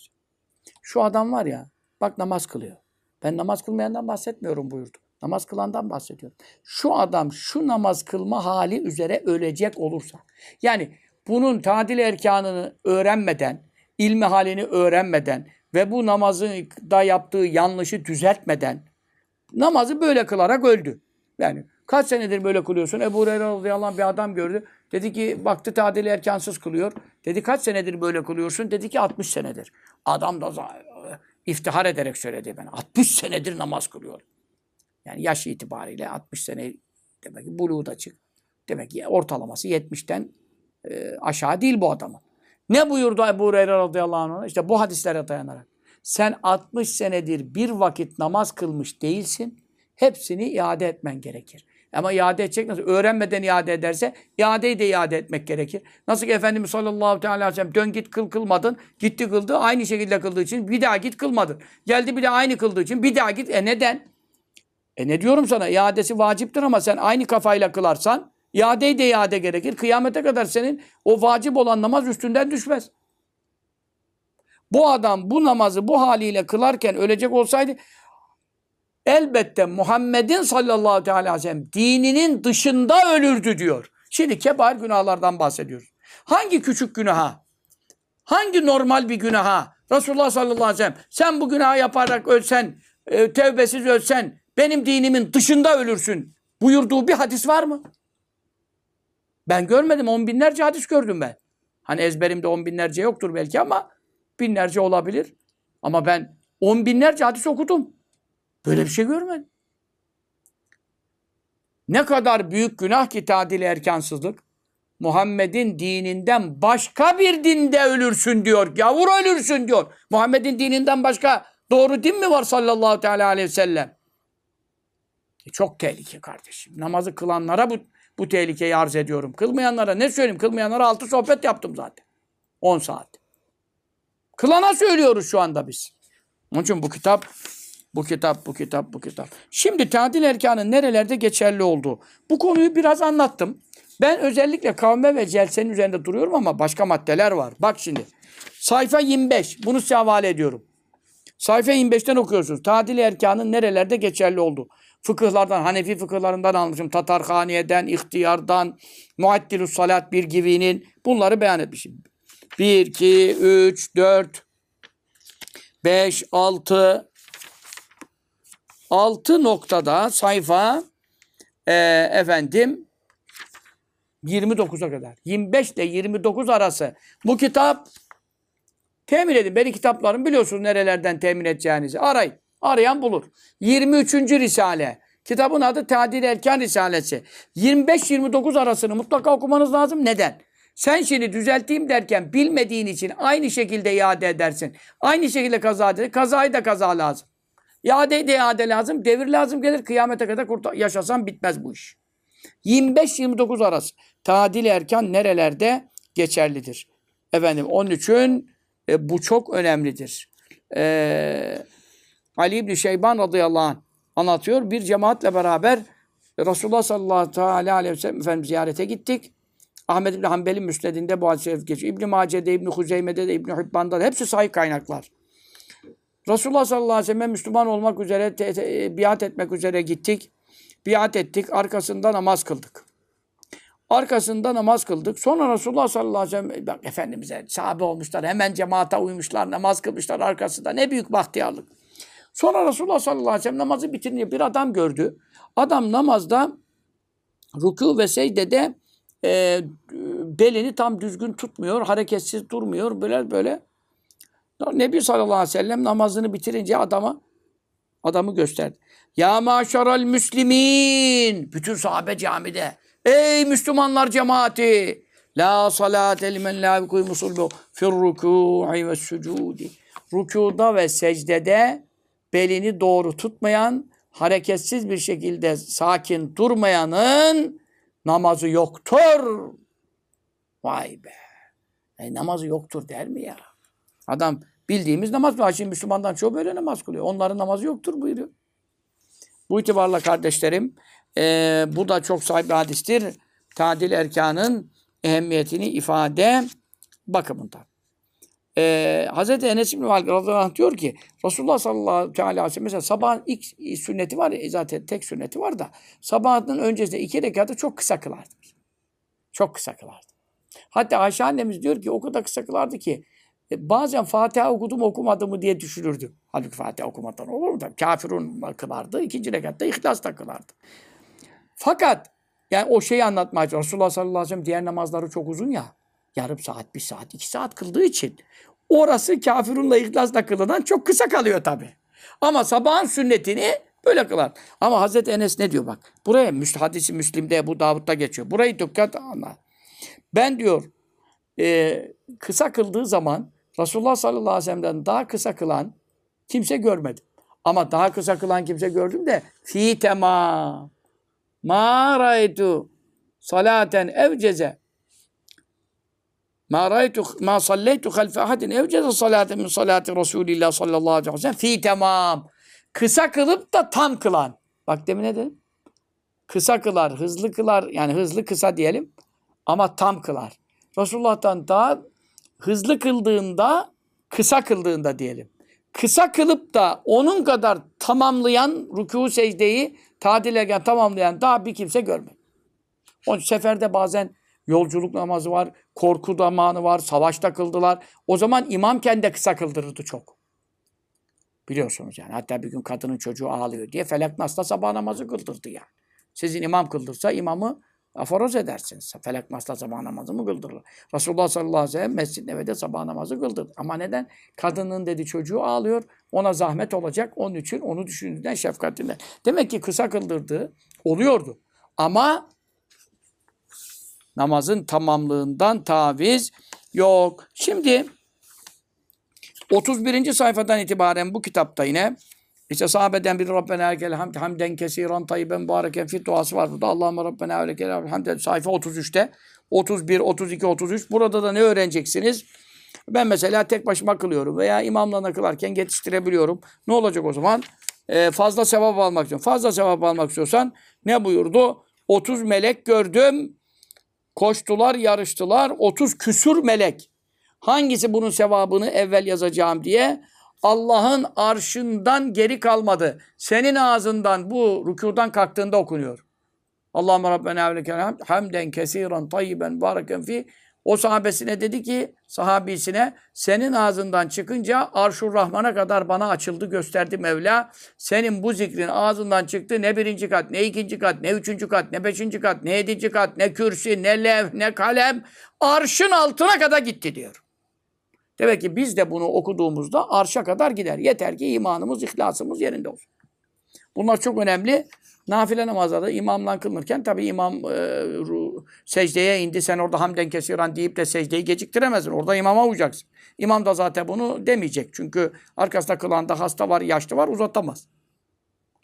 Şu adam var ya, bak namaz kılıyor. Ben namaz kılmayandan bahsetmiyorum buyurdu. Namaz kılandan bahsediyorum. Şu adam şu namaz kılma hali üzere ölecek olursa. Yani bunun tadil erkanını öğrenmeden, ilmi halini öğrenmeden ve bu namazı da yaptığı yanlışı düzeltmeden namazı böyle kılarak öldü. Yani kaç senedir böyle kılıyorsun? Ebu Hureyre radıyallahu anh bir adam gördü. Dedi ki baktı tadili erkansız kılıyor. Dedi kaç senedir böyle kılıyorsun? Dedi ki 60 senedir. Adam da iftihar ederek söyledi ben. 60 senedir namaz kılıyor. Yani yaş itibariyle 60 sene demek ki buluğu da çık. Demek ki ortalaması 70'ten e, aşağı değil bu adamın. Ne buyurdu Ebu Hureyre radıyallahu anh? İşte bu hadislere dayanarak. Sen 60 senedir bir vakit namaz kılmış değilsin. Hepsini iade etmen gerekir. Ama iade edecek nasıl? Öğrenmeden iade ederse iadeyi de iade etmek gerekir. Nasıl ki Efendimiz sallallahu aleyhi ve sellem dön git kıl kılmadın. Gitti kıldı. Aynı şekilde kıldığı için bir daha git kılmadın. Geldi bir de aynı kıldığı için bir daha git. E neden? E ne diyorum sana? İadesi vaciptir ama sen aynı kafayla kılarsan iadeyi de iade gerekir. Kıyamete kadar senin o vacip olan namaz üstünden düşmez. Bu adam bu namazı bu haliyle kılarken ölecek olsaydı elbette Muhammed'in sallallahu aleyhi ve sellem dininin dışında ölürdü diyor. Şimdi kebair günahlardan bahsediyoruz. Hangi küçük günaha? Hangi normal bir günaha? Resulullah sallallahu aleyhi ve sellem sen bu günahı yaparak ölsen, e, tevbesiz ölsen benim dinimin dışında ölürsün buyurduğu bir hadis var mı? Ben görmedim. On binlerce hadis gördüm ben. Hani ezberimde on binlerce yoktur belki ama binlerce olabilir. Ama ben on binlerce hadis okudum. Böyle bir şey görmedim. Ne kadar büyük günah ki tadil erkansızlık. Muhammed'in dininden başka bir dinde ölürsün diyor. Gavur ölürsün diyor. Muhammed'in dininden başka doğru din mi var sallallahu teala aleyhi ve sellem? E çok tehlike kardeşim. Namazı kılanlara bu bu tehlikeyi arz ediyorum. Kılmayanlara ne söyleyeyim? Kılmayanlara altı sohbet yaptım zaten. 10 saat. Kılana söylüyoruz şu anda biz. Onun için bu kitap, bu kitap, bu kitap, bu kitap. Şimdi tadil erkanın nerelerde geçerli olduğu. Bu konuyu biraz anlattım. Ben özellikle kavme ve celsenin üzerinde duruyorum ama başka maddeler var. Bak şimdi. Sayfa 25. Bunu size havale ediyorum. Sayfa 25'ten okuyorsunuz. Tadil erkanın nerelerde geçerli olduğu. Fıkıhlardan, Hanefi fıkıhlarından almışım. Tatarhaniye'den, ihtiyardan, Muaddilus Salat bir gibinin bunları beyan etmişim. 1, 2, 3, 4, 5, 6, 6 noktada sayfa e, efendim 29'a kadar. 25 ile 29 arası. Bu kitap temin edin. Benim kitaplarım biliyorsunuz nerelerden temin edeceğinizi. Arayın. Arayan bulur. 23. Risale. Kitabın adı Tadil Erkan Risalesi. 25-29 arasını mutlaka okumanız lazım. Neden? Sen şimdi düzelteyim derken bilmediğin için aynı şekilde iade edersin. Aynı şekilde kaza eder. Kazayı da kaza lazım. İade de iade lazım. Devir lazım gelir. Kıyamete kadar kurtar yaşasan bitmez bu iş. 25-29 arası. Tadil erkan nerelerde geçerlidir? Efendim onun için e, bu çok önemlidir. E, Ali İbni Şeyban radıyallahu anh anlatıyor. Bir cemaatle beraber Resulullah sallallahu aleyhi ve sellem Efendimiz ziyarete gittik. Ahmed İbni Hanbel'in müsnedinde bu hadis-i geçiyor. İbni Mace'de, İbni Huzeyme'de de, İbni Hibban'da da hepsi sahih kaynaklar. Resulullah sallallahu aleyhi ve sellem Müslüman olmak üzere, te, te, biat etmek üzere gittik. Biat ettik. Arkasında namaz kıldık. Arkasında namaz kıldık. Sonra Resulullah sallallahu aleyhi ve sellem bak Efendimiz'e sahabe olmuşlar. Hemen cemaate uymuşlar. Namaz kılmışlar arkasında. Ne büyük bahtiyarlık. Sonra Resulullah sallallahu aleyhi ve sellem namazı bitirince bir adam gördü. Adam namazda ruku ve secdede e, belini tam düzgün tutmuyor. Hareketsiz durmuyor. Böyle böyle. Nebi sallallahu aleyhi ve sellem namazını bitirince adama adamı gösterdi. Ya maşaral müslimin. Bütün sahabe camide. Ey Müslümanlar cemaati. La salate limen la yukuymusul bu fir rükû'i ve sucudi. Rükuda ve secdede belini doğru tutmayan, hareketsiz bir şekilde sakin durmayanın namazı yoktur. Vay be. E, namazı yoktur der mi ya? Adam bildiğimiz namaz kılıyor. Şimdi Müslümandan çoğu böyle namaz kılıyor. Onların namazı yoktur buyuruyor. Bu itibarla kardeşlerim e, bu da çok sahip bir hadistir. Tadil erkanın ehemmiyetini ifade bakımından. Ee, Hazreti Enes İbni Malik diyor ki Resulullah sallallahu aleyhi ve sellem mesela sabahın ilk sünneti var ya zaten tek sünneti var da sabahın öncesinde iki rekatı çok kısa kılardı. Çok kısa kılardı. Hatta Ayşe annemiz diyor ki o kadar kısa kılardı ki e, bazen Fatiha okudum okumadı mı diye düşünürdü. Halbuki Fatiha okumadan olur mu? Kafirun kılardı. ikinci rekatta ihlas da kılardı. Fakat yani o şeyi anlatmaya Resulullah sallallahu aleyhi ve sellem diğer namazları çok uzun ya. Yarım saat, bir saat, iki saat kıldığı için orası kafirunla ihlasla kılınan çok kısa kalıyor tabi. Ama sabahın sünnetini böyle kılar. Ama Hazreti Enes ne diyor bak. Buraya hadisi Müslim'de, bu Davud'da geçiyor. Burayı dikkat anla. Ben diyor e, kısa kıldığı zaman Resulullah sallallahu aleyhi ve sellem'den daha kısa kılan kimse görmedim. Ama daha kısa kılan kimse gördüm de fi temam. Ma raytu salaten evceze Ma raytu ma salleytu halfe ahadin evceze salaten min salati Resulillah sallallahu aleyhi ve sellem fi tamam. Kısa kılıp da tam kılan. Bak demin ne dedim? Kısa kılar, hızlı kılar. Yani hızlı kısa diyelim. Ama tam kılar. Resulullah'tan daha hızlı kıldığında, kısa kıldığında diyelim. Kısa kılıp da onun kadar tamamlayan, rükû secdeyi tadil ederken tamamlayan daha bir kimse görmedi. O seferde bazen Yolculuk namazı var, korku zamanı var, savaşta kıldılar. O zaman imamken de kısa kıldırırdı çok. Biliyorsunuz yani. Hatta bir gün kadının çocuğu ağlıyor diye Felak Nas'ta sabah namazı kıldırdı yani. Sizin imam kıldırsa imamı aforoz edersiniz. Felak Nas'ta sabah namazı mı kıldırılır? Resulullah sallallahu aleyhi ve sellem Mescid-i Nebe'de sabah namazı kıldırdı. Ama neden? Kadının dedi çocuğu ağlıyor. Ona zahmet olacak. Onun için onu düşündüğünden şefkatinden. Demek ki kısa kıldırdığı oluyordu. Ama namazın tamamlığından taviz yok. Şimdi 31. sayfadan itibaren bu kitapta yine İşte sahabeden bir Rabbena lekel hamd hamden kesiran tayyiben bareken fi duası var burada. Allahümme Rabbena lekel hamd sayfa 33'te. 31, 32, 33. Burada da ne öğreneceksiniz? Ben mesela tek başıma kılıyorum veya imamla kılarken yetiştirebiliyorum. Ne olacak o zaman? Ee, fazla sevap almak istiyorum. Fazla sevap almak istiyorsan ne buyurdu? 30 melek gördüm. Koştular, yarıştılar. 30 küsür melek. Hangisi bunun sevabını evvel yazacağım diye Allah'ın arşından geri kalmadı. Senin ağzından bu rükudan kalktığında okunuyor. Allahümme Rabbena hamd hamden kesiren tayyiben bareken fi o sahabesine dedi ki sahabisine senin ağzından çıkınca Arşur Rahman'a kadar bana açıldı gösterdi Mevla. Senin bu zikrin ağzından çıktı ne birinci kat ne ikinci kat ne üçüncü kat ne beşinci kat ne yedinci kat ne kürsi ne lev ne kalem arşın altına kadar gitti diyor. Demek ki biz de bunu okuduğumuzda arşa kadar gider. Yeter ki imanımız, ihlasımız yerinde olsun. Bunlar çok önemli. Nafile namazlarda imamla kılınırken tabi imam e, ru, secdeye indi. Sen orada hamden kesiran deyip de secdeyi geciktiremezsin. Orada imama uyacaksın. İmam da zaten bunu demeyecek. Çünkü arkasında kılanda hasta var, yaşlı var uzatamaz.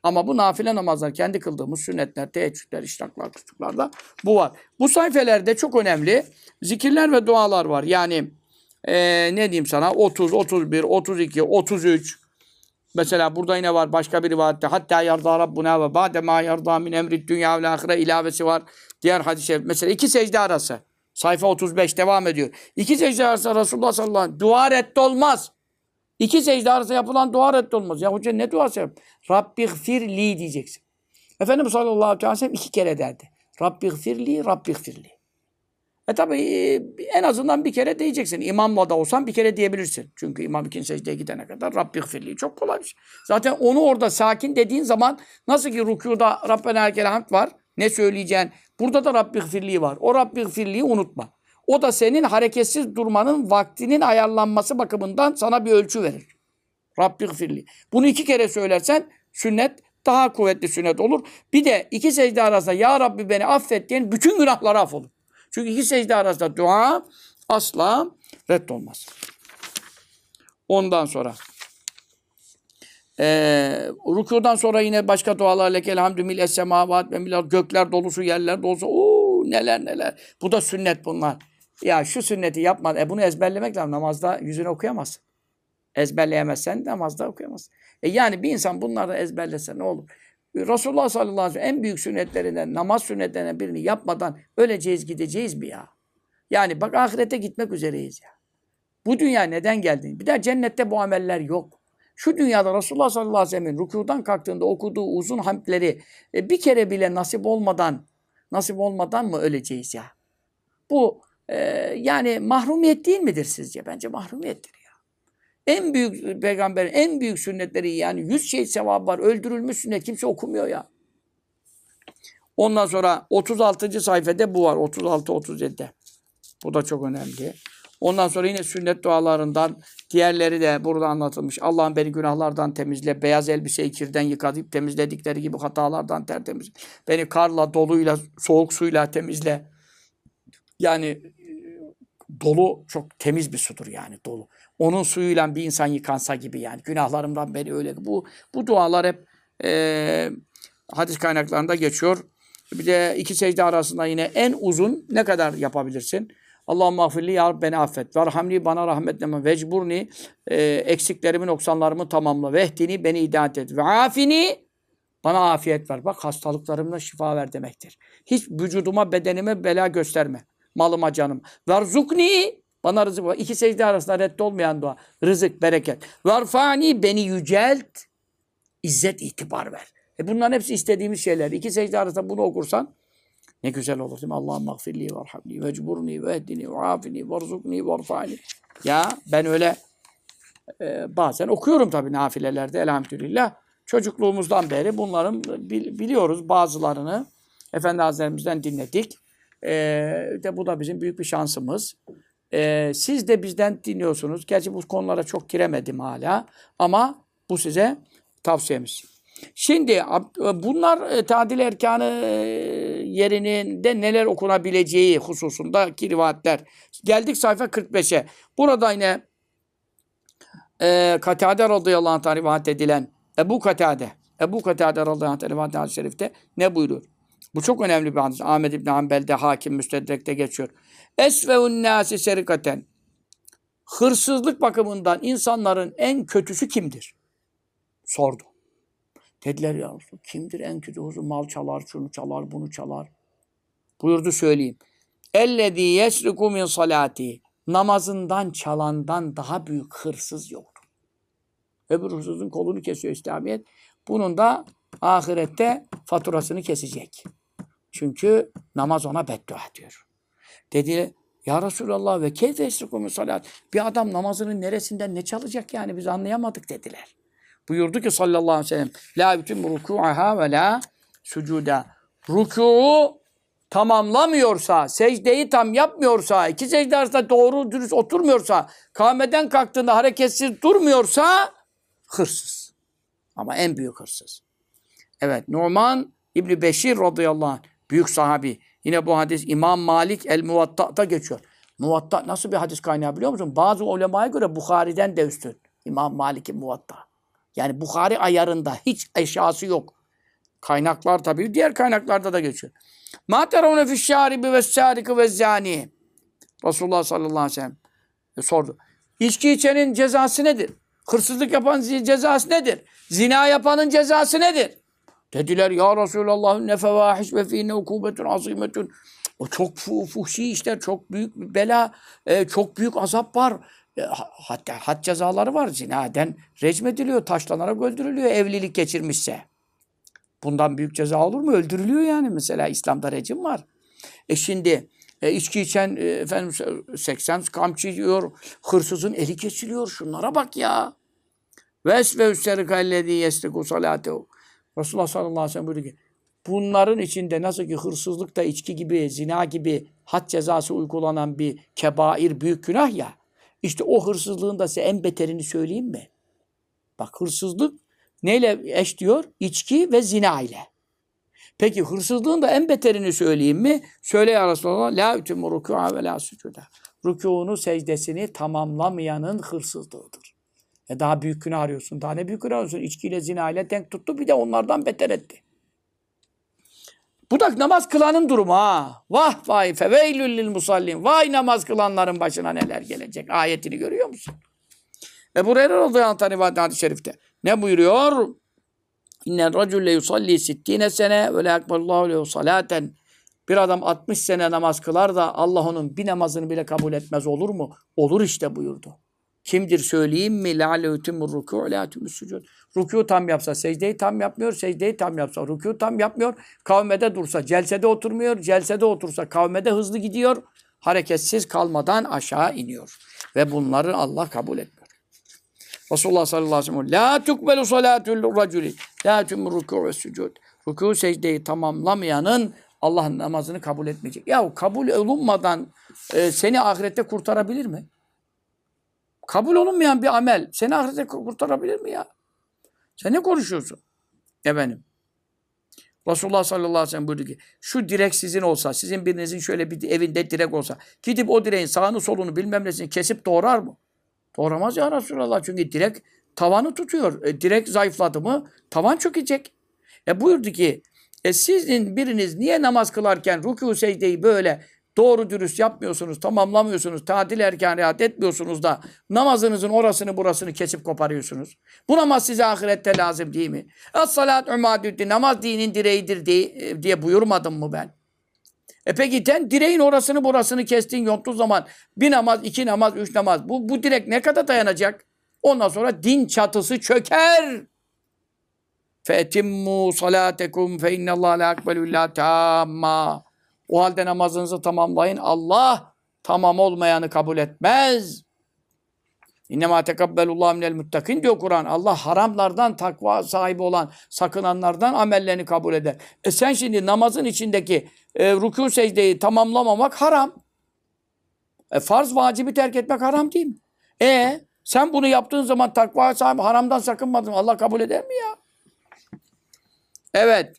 Ama bu nafile namazlar, kendi kıldığımız sünnetler, teheccüdler, işraklar, kıstıklarda bu var. Bu sayfelerde çok önemli zikirler ve dualar var. Yani e, ne diyeyim sana 30, 31, 32, 33, Mesela burada yine var başka bir rivayette. Hatta yarda Rabbuna ve ba'de ma yarda min emri dünya ve ahire ilavesi var. Diğer hadis-i. Mesela iki secde arası. Sayfa 35 devam ediyor. İki secde arası Resulullah sallallahu aleyhi ve sellem dua reddolmaz. İki secde arası yapılan dua reddolmaz. Ya hoca ne duası yap? Rabbi gfirli diyeceksin. Efendimiz sallallahu aleyhi ve sellem iki kere derdi. Rabbi gfirli, Rabbi gfirli. E tabi en azından bir kere diyeceksin. İmamla da olsan bir kere diyebilirsin. Çünkü imam ikinci secdeye gidene kadar Rabbi gfirli çok kolay bir şey. Zaten onu orada sakin dediğin zaman nasıl ki rükuda Rabbena hamd var. Ne söyleyeceksin? Burada da Rabbi gfirli var. O Rabbi gfirliyi unutma. O da senin hareketsiz durmanın vaktinin ayarlanması bakımından sana bir ölçü verir. Rabbi gfirli. Bunu iki kere söylersen sünnet daha kuvvetli sünnet olur. Bir de iki secde arasında Ya Rabbi beni affet diyen bütün günahları affolur. Çünkü iki secde arasında dua asla reddolmaz. Ondan sonra e, rükudan sonra yine başka dualar lekel hamdü mil semavat ve mil gökler dolusu yerler dolusu Oo, neler neler. Bu da sünnet bunlar. Ya şu sünneti yapma. E bunu ezberlemek lazım. Namazda yüzünü okuyamazsın. Ezberleyemezsen namazda okuyamazsın. E yani bir insan bunları ezberlese ne olur? Resulullah sallallahu aleyhi ve sellem en büyük sünnetlerinden, namaz sünnetlerinden birini yapmadan öleceğiz gideceğiz mi ya? Yani bak ahirete gitmek üzereyiz ya. Bu dünya neden geldin? Bir daha cennette bu ameller yok. Şu dünyada Resulullah sallallahu aleyhi ve sellem'in rükudan kalktığında okuduğu uzun hamdleri e, bir kere bile nasip olmadan nasip olmadan mı öleceğiz ya? Bu e, yani mahrumiyet değil midir sizce? Bence mahrumiyettir. En büyük peygamberin en büyük sünnetleri yani yüz şey sevabı var. Öldürülmüş sünnet kimse okumuyor ya. Ondan sonra 36. sayfada bu var. 36 37'de. Bu da çok önemli. Ondan sonra yine sünnet dualarından diğerleri de burada anlatılmış. Allah'ım beni günahlardan temizle. Beyaz elbiseyi kirden yıkadıp temizledikleri gibi hatalardan tertemiz. Beni karla, doluyla, soğuk suyla temizle. Yani dolu çok temiz bir sudur yani dolu. Onun suyuyla bir insan yıkansa gibi yani. Günahlarımdan beri öyle. Bu, bu dualar hep e, hadis kaynaklarında geçiyor. Bir de iki secde arasında yine en uzun ne kadar yapabilirsin? Allahümme affirli ya beni affet. Verhamni bana rahmetleme. Vecburni e, eksiklerimi, noksanlarımı tamamla. Vehdini beni hidayet et. Ve afini bana afiyet ver. Bak hastalıklarımla şifa ver demektir. Hiç vücuduma, bedenime bela gösterme. Malıma, canım. Verzukni bana rızık var. İki secde arasında reddolmayan dua. Rızık, bereket. Varfani beni yücelt. İzzet, itibar ver. E bunların hepsi istediğimiz şeyler. İki secde arasında bunu okursan ne güzel olur değil mi? Allah'ım mağfirli varhamni vecburni ve ehdini ve afini varzukni varfani. Ya ben öyle e, bazen okuyorum tabii nafilelerde elhamdülillah. Çocukluğumuzdan beri bunların biliyoruz bazılarını. Efendi Hazretlerimizden dinledik. E, de bu da bizim büyük bir şansımız. Ee, siz de bizden dinliyorsunuz. Gerçi bu konulara çok giremedim hala. Ama bu size tavsiyemiz. Şimdi bunlar e, tadil erkanı e, yerinde neler okunabileceği hususundaki rivayetler. Geldik sayfa 45'e. Burada yine e, Katade radıyallahu anh rivayet edilen Ebu Katade. Ebu Katade radıyallahu anh rivayet hadis-i şerifte ne buyuruyor? Bu çok önemli bir hadis. Ahmed İbni Hanbel'de, Hakim Müstedrek'te geçiyor. Esveun nâsi serikaten. Hırsızlık bakımından insanların en kötüsü kimdir? Sordu. Dediler ya kimdir en kötü hırsız? Mal çalar, şunu çalar, bunu çalar. Buyurdu söyleyeyim. Ellezî yesriku min salati. Namazından çalandan daha büyük hırsız yoktur. Öbür hırsızın kolunu kesiyor İslamiyet. Bunun da ahirette faturasını kesecek. Çünkü namaz ona beddua diyor. Dedi ya Resulallah ve keyfe esriku min salat. Bir adam namazının neresinden ne çalacak yani biz anlayamadık dediler. Buyurdu ki sallallahu aleyhi ve sellem la bütün ruku'aha ve la sucuda. Rükûu tamamlamıyorsa, secdeyi tam yapmıyorsa, iki secde arasında doğru dürüst oturmuyorsa, kâmeden kalktığında hareketsiz durmuyorsa hırsız. Ama en büyük hırsız. Evet, Numan İbni Beşir radıyallahu anh, büyük sahabi. Yine bu hadis İmam Malik el-Muvatta'da geçiyor. Muvatta nasıl bir hadis kaynağı biliyor musun? Bazı ulemaya göre Bukhari'den de üstün. İmam Malik'in Muvatta. Yani Bukhari ayarında hiç eşyası yok. Kaynaklar tabii diğer kaynaklarda da geçiyor. Ma teravne fi ve sariki ve zani. Resulullah sallallahu aleyhi ve sellem e, sordu. İçki içenin cezası nedir? Hırsızlık yapan cezası nedir? Zina yapanın cezası nedir? Dediler ya Resulallah ne fevahiş ve fîne ukubetun azimetun. O çok fu fuhşi işler, çok büyük bir bela, e, çok büyük azap var. E, hatta had cezaları var. Zinaden recm ediliyor, taşlanarak öldürülüyor evlilik geçirmişse. Bundan büyük ceza olur mu? Öldürülüyor yani. Mesela İslam'da rejim var. E şimdi e, içki içen e, efendim 80 kamçı yiyor, hırsızın eli kesiliyor. Şunlara bak ya. Ves ve üsserikallezî yesliku salâtehu. Resulullah sallallahu aleyhi ve sellem buyurdu ki bunların içinde nasıl ki hırsızlık da içki gibi, zina gibi had cezası uygulanan bir kebair, büyük günah ya. İşte o hırsızlığın da size en beterini söyleyeyim mi? Bak hırsızlık neyle eş diyor? İçki ve zina ile. Peki hırsızlığın da en beterini söyleyeyim mi? Söyle ya Resulallah. La ütümü rükû'a ve la sücuda. Rükûnu, secdesini tamamlamayanın hırsızlığıdır. E daha büyük günah arıyorsun. Daha ne büyük günah arıyorsun? İçkiyle, zina ile denk tuttu. Bir de onlardan beter etti. Bu da namaz kılanın durumu ha. Vah vay feveylül lil musallin. Vay namaz kılanların başına neler gelecek. Ayetini görüyor musun? Ebu Hureyre radıyallahu anh rivayet hadis-i şerifte. Ne buyuruyor? İnnen racülle yusalli sittine sene ve la ekballahu lehu salaten. Bir adam 60 sene namaz kılar da Allah onun bir namazını bile kabul etmez olur mu? Olur işte buyurdu. Kimdir söyleyeyim mi? La leutimur rükû la sucud. Rükû tam yapsa, secdeyi tam yapmıyor, secdeyi tam yapsa, rükû tam yapmıyor, kavmede dursa, celsede oturmuyor, celsede otursa, kavmede hızlı gidiyor, hareketsiz kalmadan aşağı iniyor. Ve bunları Allah kabul etmiyor. Resulullah sallallahu aleyhi ve sellem La tukbelu salatul raculi La tümür rükû ve sucud. Rükû secdeyi tamamlamayanın Allah'ın namazını kabul etmeyecek. Ya kabul olunmadan e, seni ahirette kurtarabilir mi? Kabul olunmayan bir amel seni ahirette kurtarabilir mi ya? Sen ne konuşuyorsun? Efendim. Resulullah sallallahu aleyhi ve sellem buyurdu ki şu direk sizin olsa, sizin birinizin şöyle bir evinde direk olsa gidip o direğin sağını solunu bilmem nesini kesip doğrar mı? Doğramaz ya Resulallah. Çünkü direk tavanı tutuyor. E, direk zayıfladı mı tavan çökecek. E buyurdu ki e sizin biriniz niye namaz kılarken rükû secdeyi böyle doğru dürüst yapmıyorsunuz, tamamlamıyorsunuz, tatil erken rahat etmiyorsunuz da namazınızın orasını burasını kesip koparıyorsunuz. Bu namaz size ahirette lazım değil mi? Es-salat umadüddin, namaz dinin direğidir diye, diye buyurmadım mı ben? E peki sen direğin orasını burasını kestin yonttuğun zaman bir namaz, iki namaz, üç namaz bu, bu direk ne kadar dayanacak? Ondan sonra din çatısı çöker. فَاَتِمُّوا صَلَاتَكُمْ فَاِنَّ اللّٰهَ لَا اَقْبَلُ اِلَّا تَامَّا o halde namazınızı tamamlayın. Allah tamam olmayanı kabul etmez. İnnemâ tekabbelullah minel muttakin diyor Kur'an. Allah haramlardan takva sahibi olan sakınanlardan amellerini kabul eder. E sen şimdi namazın içindeki e, rükû secdeyi tamamlamamak haram. E farz vacibi terk etmek haram değil mi? E sen bunu yaptığın zaman takva sahibi haramdan sakınmadın. Allah kabul eder mi ya? Evet.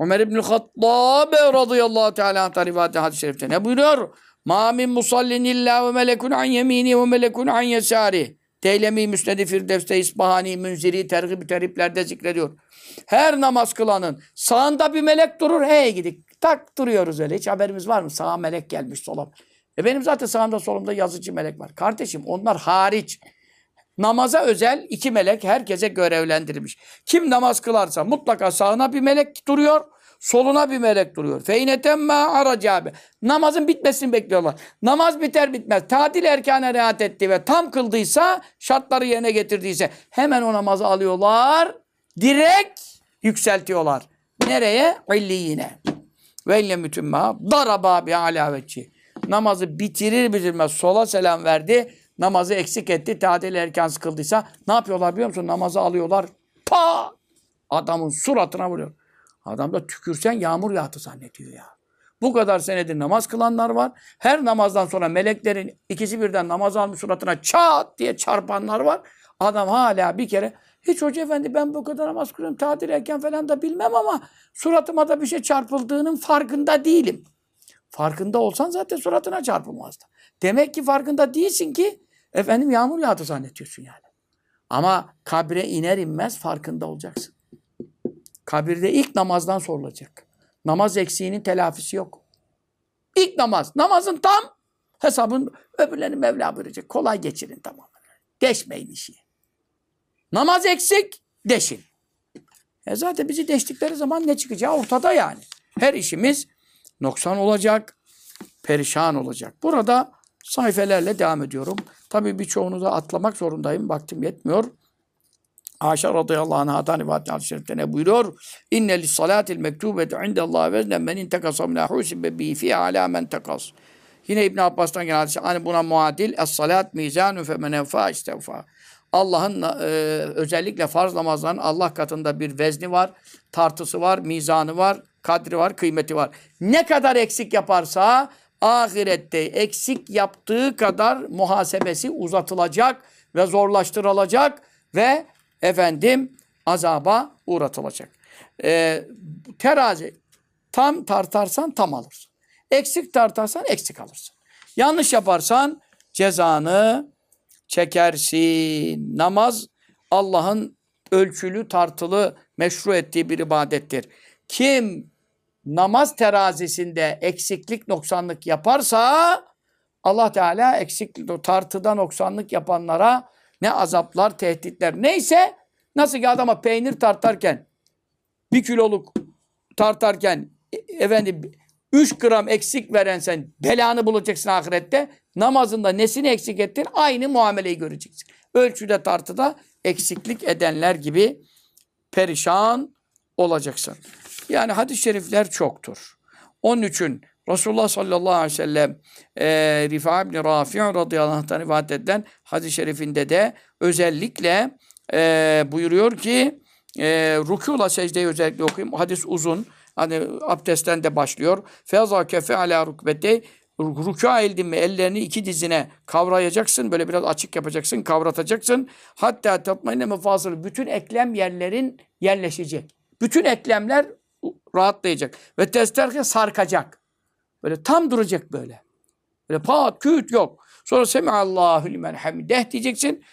Ömer İbnül Hattab radıyallahu teala rivayet hadis-i şerifte ne buyuruyor? Ma min musallin illa ve melekun an yemini ve melekun an yesari. Deylemi Müsned-i Firdevs'te İsbahani Münziri tergib teriplerde zikrediyor. Her namaz kılanın sağında bir melek durur. Hey gidik. Tak duruyoruz öyle. Hiç haberimiz var mı? Sağa melek gelmiş sola. E benim zaten sağımda solumda yazıcı melek var. Kardeşim onlar hariç. Namaza özel iki melek herkese görevlendirilmiş. Kim namaz kılarsa mutlaka sağına bir melek duruyor, soluna bir melek duruyor. Feynetemme aracabe. Namazın bitmesini bekliyorlar. Namaz biter bitmez. Tadil erkane riayet etti ve tam kıldıysa, şartları yerine getirdiyse hemen o namazı alıyorlar. Direkt yükseltiyorlar. Nereye? İlliyine. Ve ille mütümma daraba bi alavetçi. Namazı bitirir bitirmez sola selam verdi. Namazı eksik etti. Tadil erken kıldıysa ne yapıyorlar biliyor musun? Namazı alıyorlar. Pa! Adamın suratına vuruyor. Adam da tükürsen yağmur yağdı zannediyor ya. Bu kadar senedir namaz kılanlar var. Her namazdan sonra meleklerin ikisi birden namaz almış suratına çat diye çarpanlar var. Adam hala bir kere hiç hoca efendi ben bu kadar namaz kılıyorum tadil erken falan da bilmem ama suratıma da bir şey çarpıldığının farkında değilim. Farkında olsan zaten suratına çarpılmazdı. Demek ki farkında değilsin ki efendim yağmur yağdı zannediyorsun yani. Ama kabre iner inmez farkında olacaksın. Kabirde ilk namazdan sorulacak. Namaz eksiğinin telafisi yok. İlk namaz. Namazın tam hesabın öbürlerini Mevla verecek. Kolay geçirin tamamen. Deşmeyin işi. Namaz eksik, deşin. E zaten bizi deştikleri zaman ne çıkacağı ortada yani. Her işimiz noksan olacak, perişan olacak. Burada sayfelerle devam ediyorum. Tabii birçoğunu da atlamak zorundayım. Vaktim yetmiyor. Ayşe radıyallahu anh'dan rivayet hadis şerifte ne buyuruyor? İnne lis salatil mektubeti indallah veznen men intekasa min husibe bi fi ala men tekas. Yine İbn Abbas'tan gelen hadis hani buna muadil es salat mizanu fe men enfa istevfa. Allah'ın e, özellikle farz namazların Allah katında bir vezni var, tartısı var, mizanı var, kadri var, kıymeti var. Ne kadar eksik yaparsa ahirette eksik yaptığı kadar muhasebesi uzatılacak ve zorlaştırılacak ve efendim azaba uğratılacak. Ee, terazi tam tartarsan tam alırsın. Eksik tartarsan eksik alırsın. Yanlış yaparsan cezanı çekersin. Namaz Allah'ın ölçülü, tartılı, meşru ettiği bir ibadettir. Kim namaz terazisinde eksiklik, noksanlık yaparsa Allah Teala eksiklik, tartıda noksanlık yapanlara ne azaplar, tehditler neyse nasıl ki adama peynir tartarken bir kiloluk tartarken e, efendim 3 gram eksik veren sen belanı bulacaksın ahirette. Namazında nesini eksik ettin? Aynı muameleyi göreceksin. Ölçüde tartıda eksiklik edenler gibi perişan olacaksın. Yani hadis-i şerifler çoktur. Onun için Resulullah sallallahu aleyhi ve sellem e, Rifa ibn Rafi' radıyallahu anh'tan rivayet edilen hadis-i şerifinde de özellikle e, buyuruyor ki e, rükûla secdeyi özellikle okuyayım. Hadis uzun. Hani abdestten de başlıyor. Feza kefe ala rukbeti rükûa eldin mi ellerini iki dizine kavrayacaksın. Böyle biraz açık yapacaksın, kavratacaksın. Hatta tatmayne mefasıl bütün eklem yerlerin yerleşecek. Bütün eklemler rahatlayacak. Ve testerke sarkacak. Böyle tam duracak böyle. Böyle pat küt yok. Sonra Semihallahu limen hamideh diyeceksin.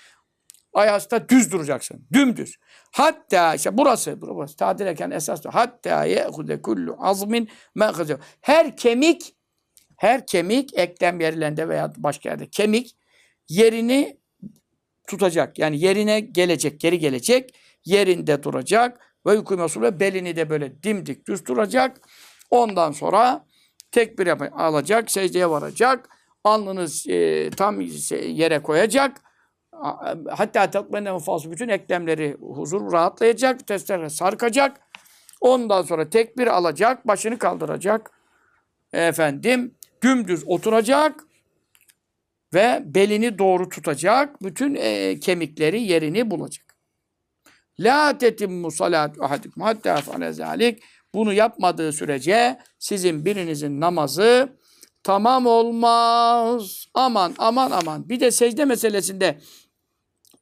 Ayakta düz duracaksın. Dümdüz. Hatta işte burası, burası tadil ederken esas hatta ye'hude kullu azmin me'hude. Her kemik her kemik eklem yerlerinde veya başka yerde kemik yerini tutacak. Yani yerine gelecek, geri gelecek. Yerinde duracak. Ve yukume belini de böyle dimdik düz duracak. Ondan sonra tekbir yap alacak, secdeye varacak. Alnını e, tam yere koyacak. Hatta tatmenne fazla bütün eklemleri huzur rahatlayacak, testlerle sarkacak. Ondan sonra tekbir alacak, başını kaldıracak. Efendim dümdüz oturacak ve belini doğru tutacak. Bütün e, kemikleri yerini bulacak. La tetimmu salatu ahadikum hatta fa'ale zalik. Bunu yapmadığı sürece sizin birinizin namazı tamam olmaz. Aman aman aman. Bir de secde meselesinde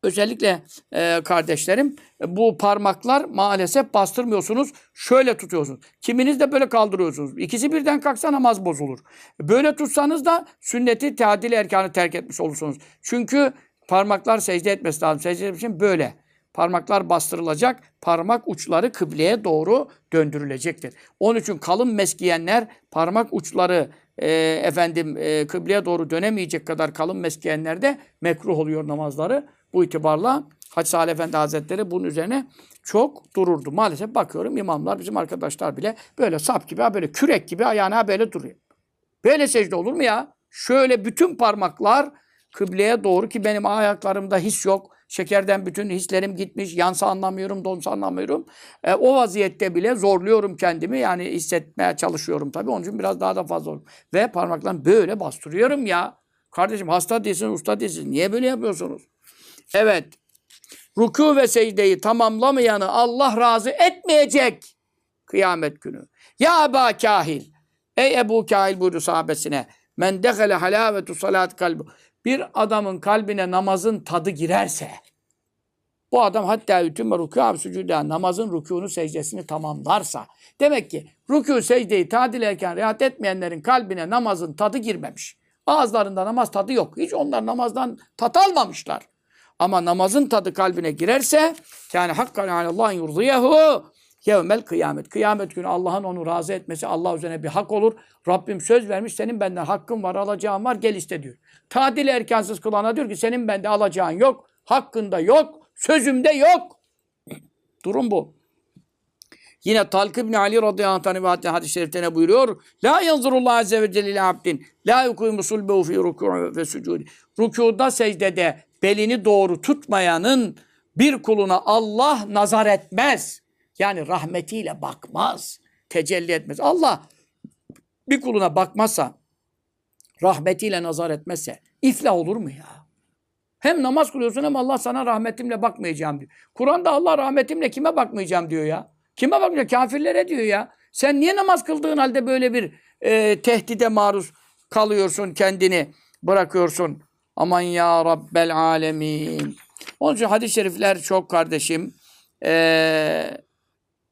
özellikle e, kardeşlerim bu parmaklar maalesef bastırmıyorsunuz. Şöyle tutuyorsunuz. Kiminiz de böyle kaldırıyorsunuz. İkisi birden kalksa namaz bozulur. Böyle tutsanız da sünneti teadil erkanı terk etmiş olursunuz. Çünkü Parmaklar secde etmesi lazım. Secde için böyle. Parmaklar bastırılacak. Parmak uçları kıbleye doğru döndürülecektir. Onun için kalın mesk giyenler parmak uçları e, efendim e, kıbleye doğru dönemeyecek kadar kalın mesk giyenler de mekruh oluyor namazları. Bu itibarla Hacı Salih Efendi Hazretleri bunun üzerine çok dururdu. Maalesef bakıyorum imamlar, bizim arkadaşlar bile böyle sap gibi, böyle kürek gibi ayağına böyle duruyor. Böyle secde olur mu ya? Şöyle bütün parmaklar kıbleye doğru ki benim ayaklarımda his yok. Şekerden bütün hislerim gitmiş. Yansa anlamıyorum, donsa anlamıyorum. E, o vaziyette bile zorluyorum kendimi. Yani hissetmeye çalışıyorum tabii. Onun için biraz daha da fazla olur. Ve parmaklarımı böyle bastırıyorum ya. Kardeşim hasta değilsin, usta değilsin. Niye böyle yapıyorsunuz? Evet. Ruku ve secdeyi tamamlamayanı Allah razı etmeyecek. Kıyamet günü. Ya Eba Kahil. Ey Ebu Kahil buyurdu sahabesine. Men dehale halavetu salat kalbi. Bir adamın kalbine namazın tadı girerse bu adam hatta ütümme rükû sucuda namazın rükûnu secdesini tamamlarsa demek ki rükû secdeyi tadil ederken rahat etmeyenlerin kalbine namazın tadı girmemiş. Ağızlarında namaz tadı yok. Hiç onlar namazdan tat almamışlar. Ama namazın tadı kalbine girerse yani hakkan alallah yurdiyehu yevmel kıyamet. Kıyamet günü Allah'ın onu razı etmesi Allah üzerine bir hak olur. Rabbim söz vermiş senin benden hakkın var alacağın var gel iste diyor. Tadil erkansız kılana diyor ki senin bende alacağın yok. Hakkında yok. Sözümde yok. Durum bu. Yine Talk İbni Ali radıyallahu anh rivayetli hadis-i şerifte buyuruyor? La yanzurullah azze ve celle abdin. La yukumu sulbehu fi ruku'u ve sucudi. Rükuda secdede belini doğru tutmayanın bir kuluna Allah nazar etmez. Yani rahmetiyle bakmaz. Tecelli etmez. Allah bir kuluna bakmazsa, rahmetiyle nazar etmezse iflah olur mu ya? Hem namaz kılıyorsun hem Allah sana rahmetimle bakmayacağım diyor. Kur'an'da Allah rahmetimle kime bakmayacağım diyor ya. Kime bakmayacak? Kafirlere diyor ya. Sen niye namaz kıldığın halde böyle bir e, tehdide maruz kalıyorsun, kendini bırakıyorsun? Aman ya Rabbel alemin. Onun için hadis-i şerifler çok kardeşim. Ee,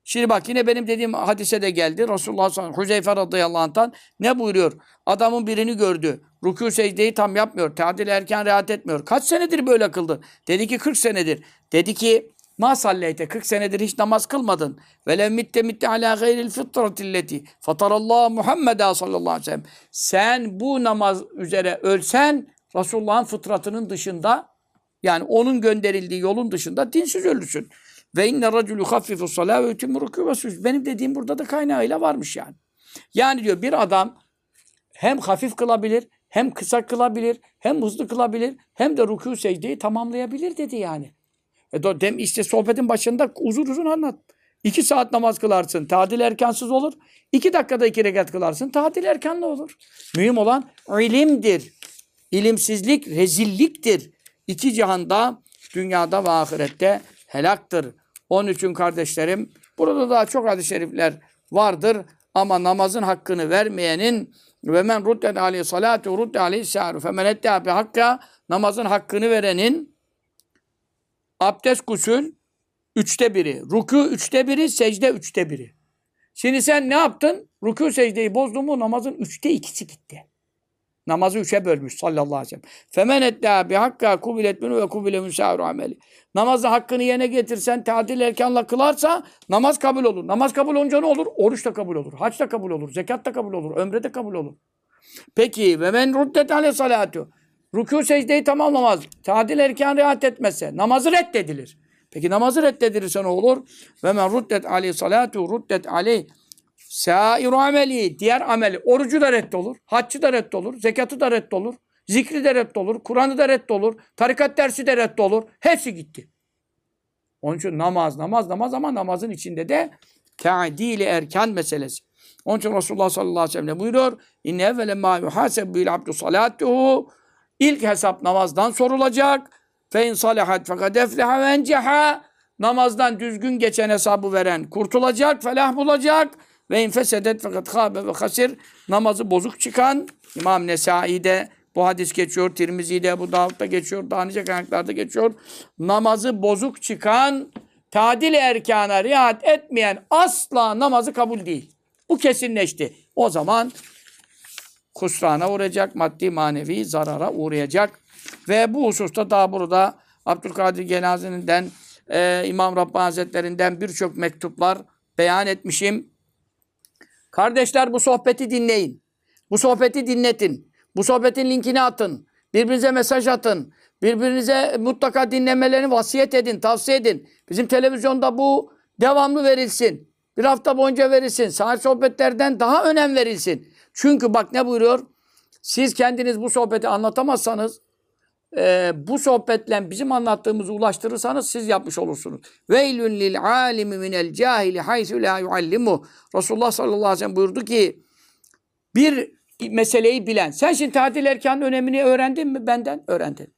şimdi bak yine benim dediğim hadise de geldi. Resulullah sallallahu aleyhi ve sellem Hüzeyfe radıyallahu anh'tan ne buyuruyor? Adamın birini gördü. Rükû secdeyi tam yapmıyor. Tadil erken rahat etmiyor. Kaç senedir böyle kıldı? Dedi ki 40 senedir. Dedi ki Ma salleyte 40 senedir hiç namaz kılmadın. Ve lev mitte mitte ala gayril fitratilleti fatarallahu Muhammeda sallallahu aleyhi ve sellem. Sen bu namaz üzere ölsen Resulullah'ın fıtratının dışında yani onun gönderildiği yolun dışında dinsiz ölürsün. Ve inne raculu haffifu salâ ve yutimmu rükû. Benim dediğim burada da kaynağıyla varmış yani. Yani diyor bir adam hem hafif kılabilir, hem kısa kılabilir, hem hızlı kılabilir, hem de rükû secdeyi tamamlayabilir dedi yani. E dem, işte sohbetin başında uzun uzun anlat. İki saat namaz kılarsın, tadil erkansız olur. İki dakikada iki rekat kılarsın, tadil erkanlı olur. Mühim olan ilimdir. İlimsizlik rezilliktir. İki cihanda, dünyada ve ahirette helaktır. Onun için kardeşlerim, burada daha çok hadis-i şerifler vardır. Ama namazın hakkını vermeyenin ve men ruddet aleyhi salatu ruddet aleyhi sâru femen ette bi hakka namazın hakkını verenin abdest gusül üçte biri, ruku üçte biri, secde üçte biri. Şimdi sen ne yaptın? Ruku secdeyi bozdun mu namazın üçte ikisi gitti. Namazı üçe bölmüş sallallahu aleyhi ve sellem. Femen etta bi hakka kubilet minu ve kubile müsâru ameli. Namazın hakkını yerine getirsen, tadil erkanla kılarsa namaz kabul olur. Namaz kabul olunca ne olur? Oruç da kabul olur. Hac da kabul olur. Zekat da kabul olur. Ömre de kabul olur. Peki ve men ruddet ale salatu. Rükû secdeyi tamamlamaz. Tadil erkan riayet etmezse namazı reddedilir. Peki namazı reddedilirse ne olur? Ve men ruddet aleyhi salatu ruddet aleyh Sairu ameli, diğer ameli. Orucu da reddolur, haccı da reddolur, zekatı da reddolur, zikri de reddolur, Kur'an'ı da reddolur, tarikat dersi de reddolur. Hepsi gitti. Onun için namaz, namaz, namaz ama namazın içinde de teadili erken meselesi. Onun için Resulullah sallallahu aleyhi ve sellem buyuruyor. İnne evvele ma yuhasebu bil abdu salatuhu. İlk hesap namazdan sorulacak. Fe in salihat fakat efleha ve. Namazdan düzgün geçen hesabı veren kurtulacak, felah bulacak. Ve infesedet fakat habe ve hasir namazı bozuk çıkan İmam Nesai'de bu hadis geçiyor, Tirmizi'de, bu Davud'da geçiyor, daha nice kaynaklarda geçiyor. Namazı bozuk çıkan, tadil erkana riayet etmeyen asla namazı kabul değil. Bu kesinleşti. O zaman husrana uğrayacak, maddi manevi zarara uğrayacak. Ve bu hususta daha burada Abdülkadir Genazi'nden, e, İmam Rabbani Hazretlerinden birçok mektuplar beyan etmişim. Kardeşler bu sohbeti dinleyin. Bu sohbeti dinletin. Bu sohbetin linkini atın. Birbirinize mesaj atın. Birbirinize mutlaka dinlemelerini vasiyet edin, tavsiye edin. Bizim televizyonda bu devamlı verilsin. Bir hafta boyunca verilsin. Sahil sohbetlerden daha önem verilsin. Çünkü bak ne buyuruyor? Siz kendiniz bu sohbeti anlatamazsanız e, bu sohbetle bizim anlattığımızı ulaştırırsanız siz yapmış olursunuz. Veylün lil alimi minel cahili haythu la yuallimu. Resulullah sallallahu aleyhi ve sellem buyurdu ki bir meseleyi bilen. Sen şimdi tadil erkanın önemini öğrendin mi? Benden öğrendin.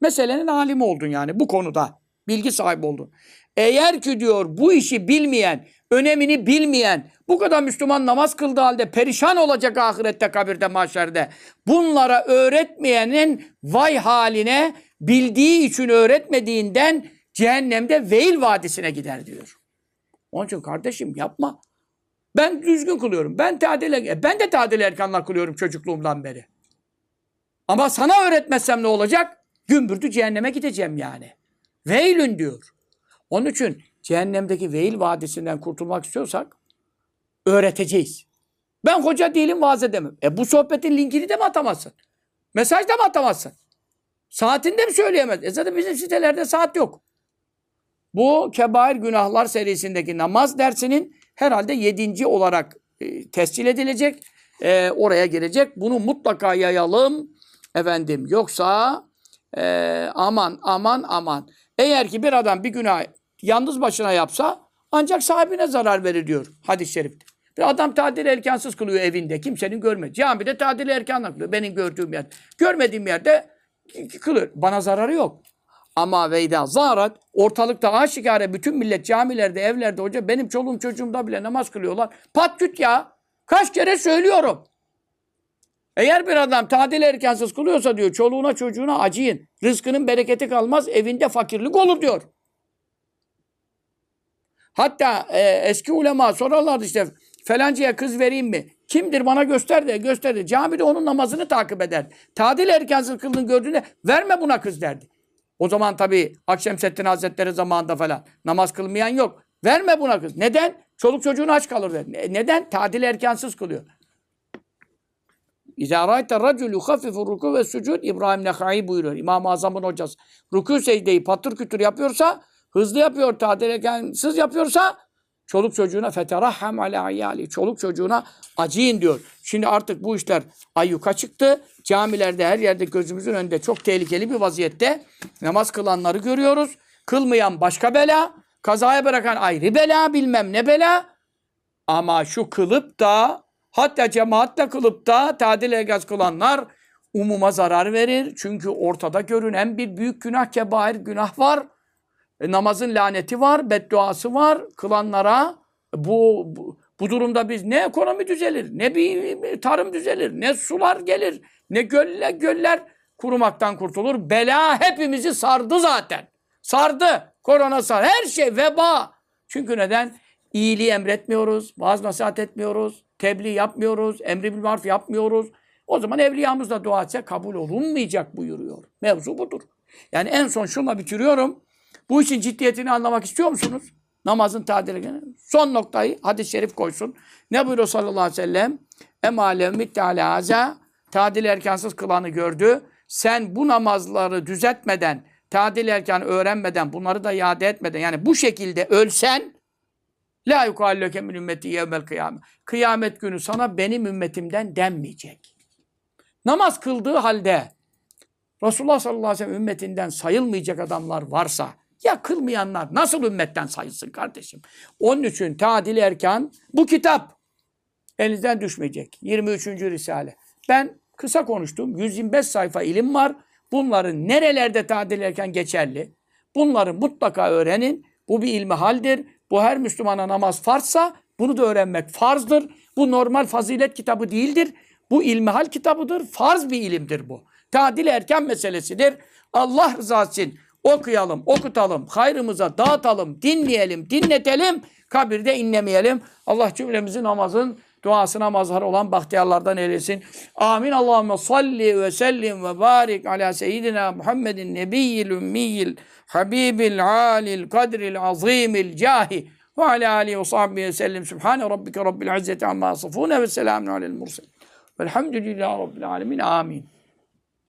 Meselenin alimi oldun yani bu konuda. Bilgi sahibi oldun. Eğer ki diyor bu işi bilmeyen, önemini bilmeyen, bu kadar Müslüman namaz kıldığı halde perişan olacak ahirette, kabirde, mahşerde. Bunlara öğretmeyenin vay haline bildiği için öğretmediğinden cehennemde Veil Vadisi'ne gider diyor. Onun için kardeşim yapma. Ben düzgün kılıyorum. Ben tadil, e, ben de tadil erkanla kılıyorum çocukluğumdan beri. Ama sana öğretmezsem ne olacak? Gümbürdü cehenneme gideceğim yani. Veylün diyor. Onun için cehennemdeki Veil Vadisi'nden kurtulmak istiyorsak öğreteceğiz. Ben hoca değilim vaaz edemem. E bu sohbetin linkini de mi atamazsın? Mesaj da mı atamazsın? Saatinde mi söyleyemez? E zaten bizim sitelerde saat yok. Bu Kebair Günahlar serisindeki namaz dersinin herhalde yedinci olarak e, tescil edilecek. E, oraya girecek. Bunu mutlaka yayalım. Efendim yoksa e, aman aman aman. Eğer ki bir adam bir günah yalnız başına yapsa ancak sahibine zarar verir diyor hadis-i şerifte. Bir adam tadil erkansız kılıyor evinde. Kimsenin görmedi. Camide tadil erkanla kılıyor. Benim gördüğüm yer. Görmediğim yerde kılıyor. Bana zararı yok. Ama veyda zarat ortalıkta aşikare bütün millet camilerde, evlerde hoca benim çoluğum çocuğumda bile namaz kılıyorlar. Pat küt ya. Kaç kere söylüyorum. Eğer bir adam tadil erkansız kılıyorsa diyor çoluğuna çocuğuna acıyın. Rızkının bereketi kalmaz, evinde fakirlik olur diyor. Hatta e, eski ulema sorarlardı işte felancaya kız vereyim mi? Kimdir bana göster de göster de. Camide onun namazını takip eder. Tadil erkansız kıldığını gördüğünde verme buna kız derdi. O zaman tabii Akşemseddin Hazretleri zamanında falan namaz kılmayan yok. Verme buna kız. Neden? Çoluk çocuğun aç kalır. Ne- Neden? Tadil erkansız kılıyor. İzâ râite racul yuhaffifu ruku ve sucud İbrahim Nekai buyuruyor. İmam-ı Azam'ın hocası. Ruku secdeyi patır kütür yapıyorsa, hızlı yapıyor, tadil erkansız yapıyorsa çoluk çocuğuna feterahhem ala ayali. Çoluk çocuğuna acıyın diyor. Şimdi artık bu işler ayyuka çıktı. Camilerde her yerde gözümüzün önünde çok tehlikeli bir vaziyette namaz kılanları görüyoruz. Kılmayan başka bela, kazaya bırakan ayrı bela, bilmem ne bela. Ama şu kılıp da hatta cemaatle kılıp da tadil ergaz kılanlar umuma zarar verir. Çünkü ortada görünen bir büyük günah, kebair günah var. E, namazın laneti var, bedduası var kılanlara. Bu, bu, bu durumda biz ne ekonomi düzelir, ne bir tarım düzelir, ne sular gelir, ne göller, göller kurumaktan kurtulur. Bela hepimizi sardı zaten. Sardı. Korona sar. Her şey veba. Çünkü neden? İyiliği emretmiyoruz, vaaz nasihat etmiyoruz, tebliğ yapmıyoruz, emri bil maruf yapmıyoruz. O zaman evliyamız da dua etse kabul olunmayacak buyuruyor. Mevzu budur. Yani en son şunla bitiriyorum. Bu işin ciddiyetini anlamak istiyor musunuz? Namazın tadili. Son noktayı hadis-i şerif koysun. Ne buyuruyor sallallahu aleyhi ve sellem? Emâ mitte alâ hazâ. Tadil erkansız kılanı gördü. Sen bu namazları düzeltmeden, tadil erkanı öğrenmeden, bunları da iade etmeden, yani bu şekilde ölsen, la yukalleke min ümmeti yevmel kıyamet. Kıyamet günü sana benim ümmetimden denmeyecek. Namaz kıldığı halde Resulullah sallallahu aleyhi ve sellem ümmetinden sayılmayacak adamlar varsa ya kılmayanlar nasıl ümmetten sayılsın kardeşim? Onun için tadil erkan bu kitap elinizden düşmeyecek. 23. Risale. Ben kısa konuştum. 125 sayfa ilim var. Bunların nerelerde tadil erken geçerli? Bunları mutlaka öğrenin. Bu bir ilmi haldir. Bu her Müslümana namaz farzsa bunu da öğrenmek farzdır. Bu normal fazilet kitabı değildir. Bu ilmihal kitabıdır. Farz bir ilimdir bu. Tadil erken meselesidir. Allah rızası için okuyalım, okutalım, hayrımıza dağıtalım, dinleyelim, dinletelim, kabirde inlemeyelim. Allah cümlemizi namazın duasına mazhar olan bahtiyarlardan eylesin. Amin. Allahümme salli ve sellim ve barik ala seyyidina Muhammedin nebiyyil ümmiyil habibil alil kadril azimil cahi ve ala alihi ve sahbihi ve sellim. Sübhane rabbike rabbil izzeti amma yasifune ve selamun alel murselin. Velhamdülillahi rabbil alemin. Amin.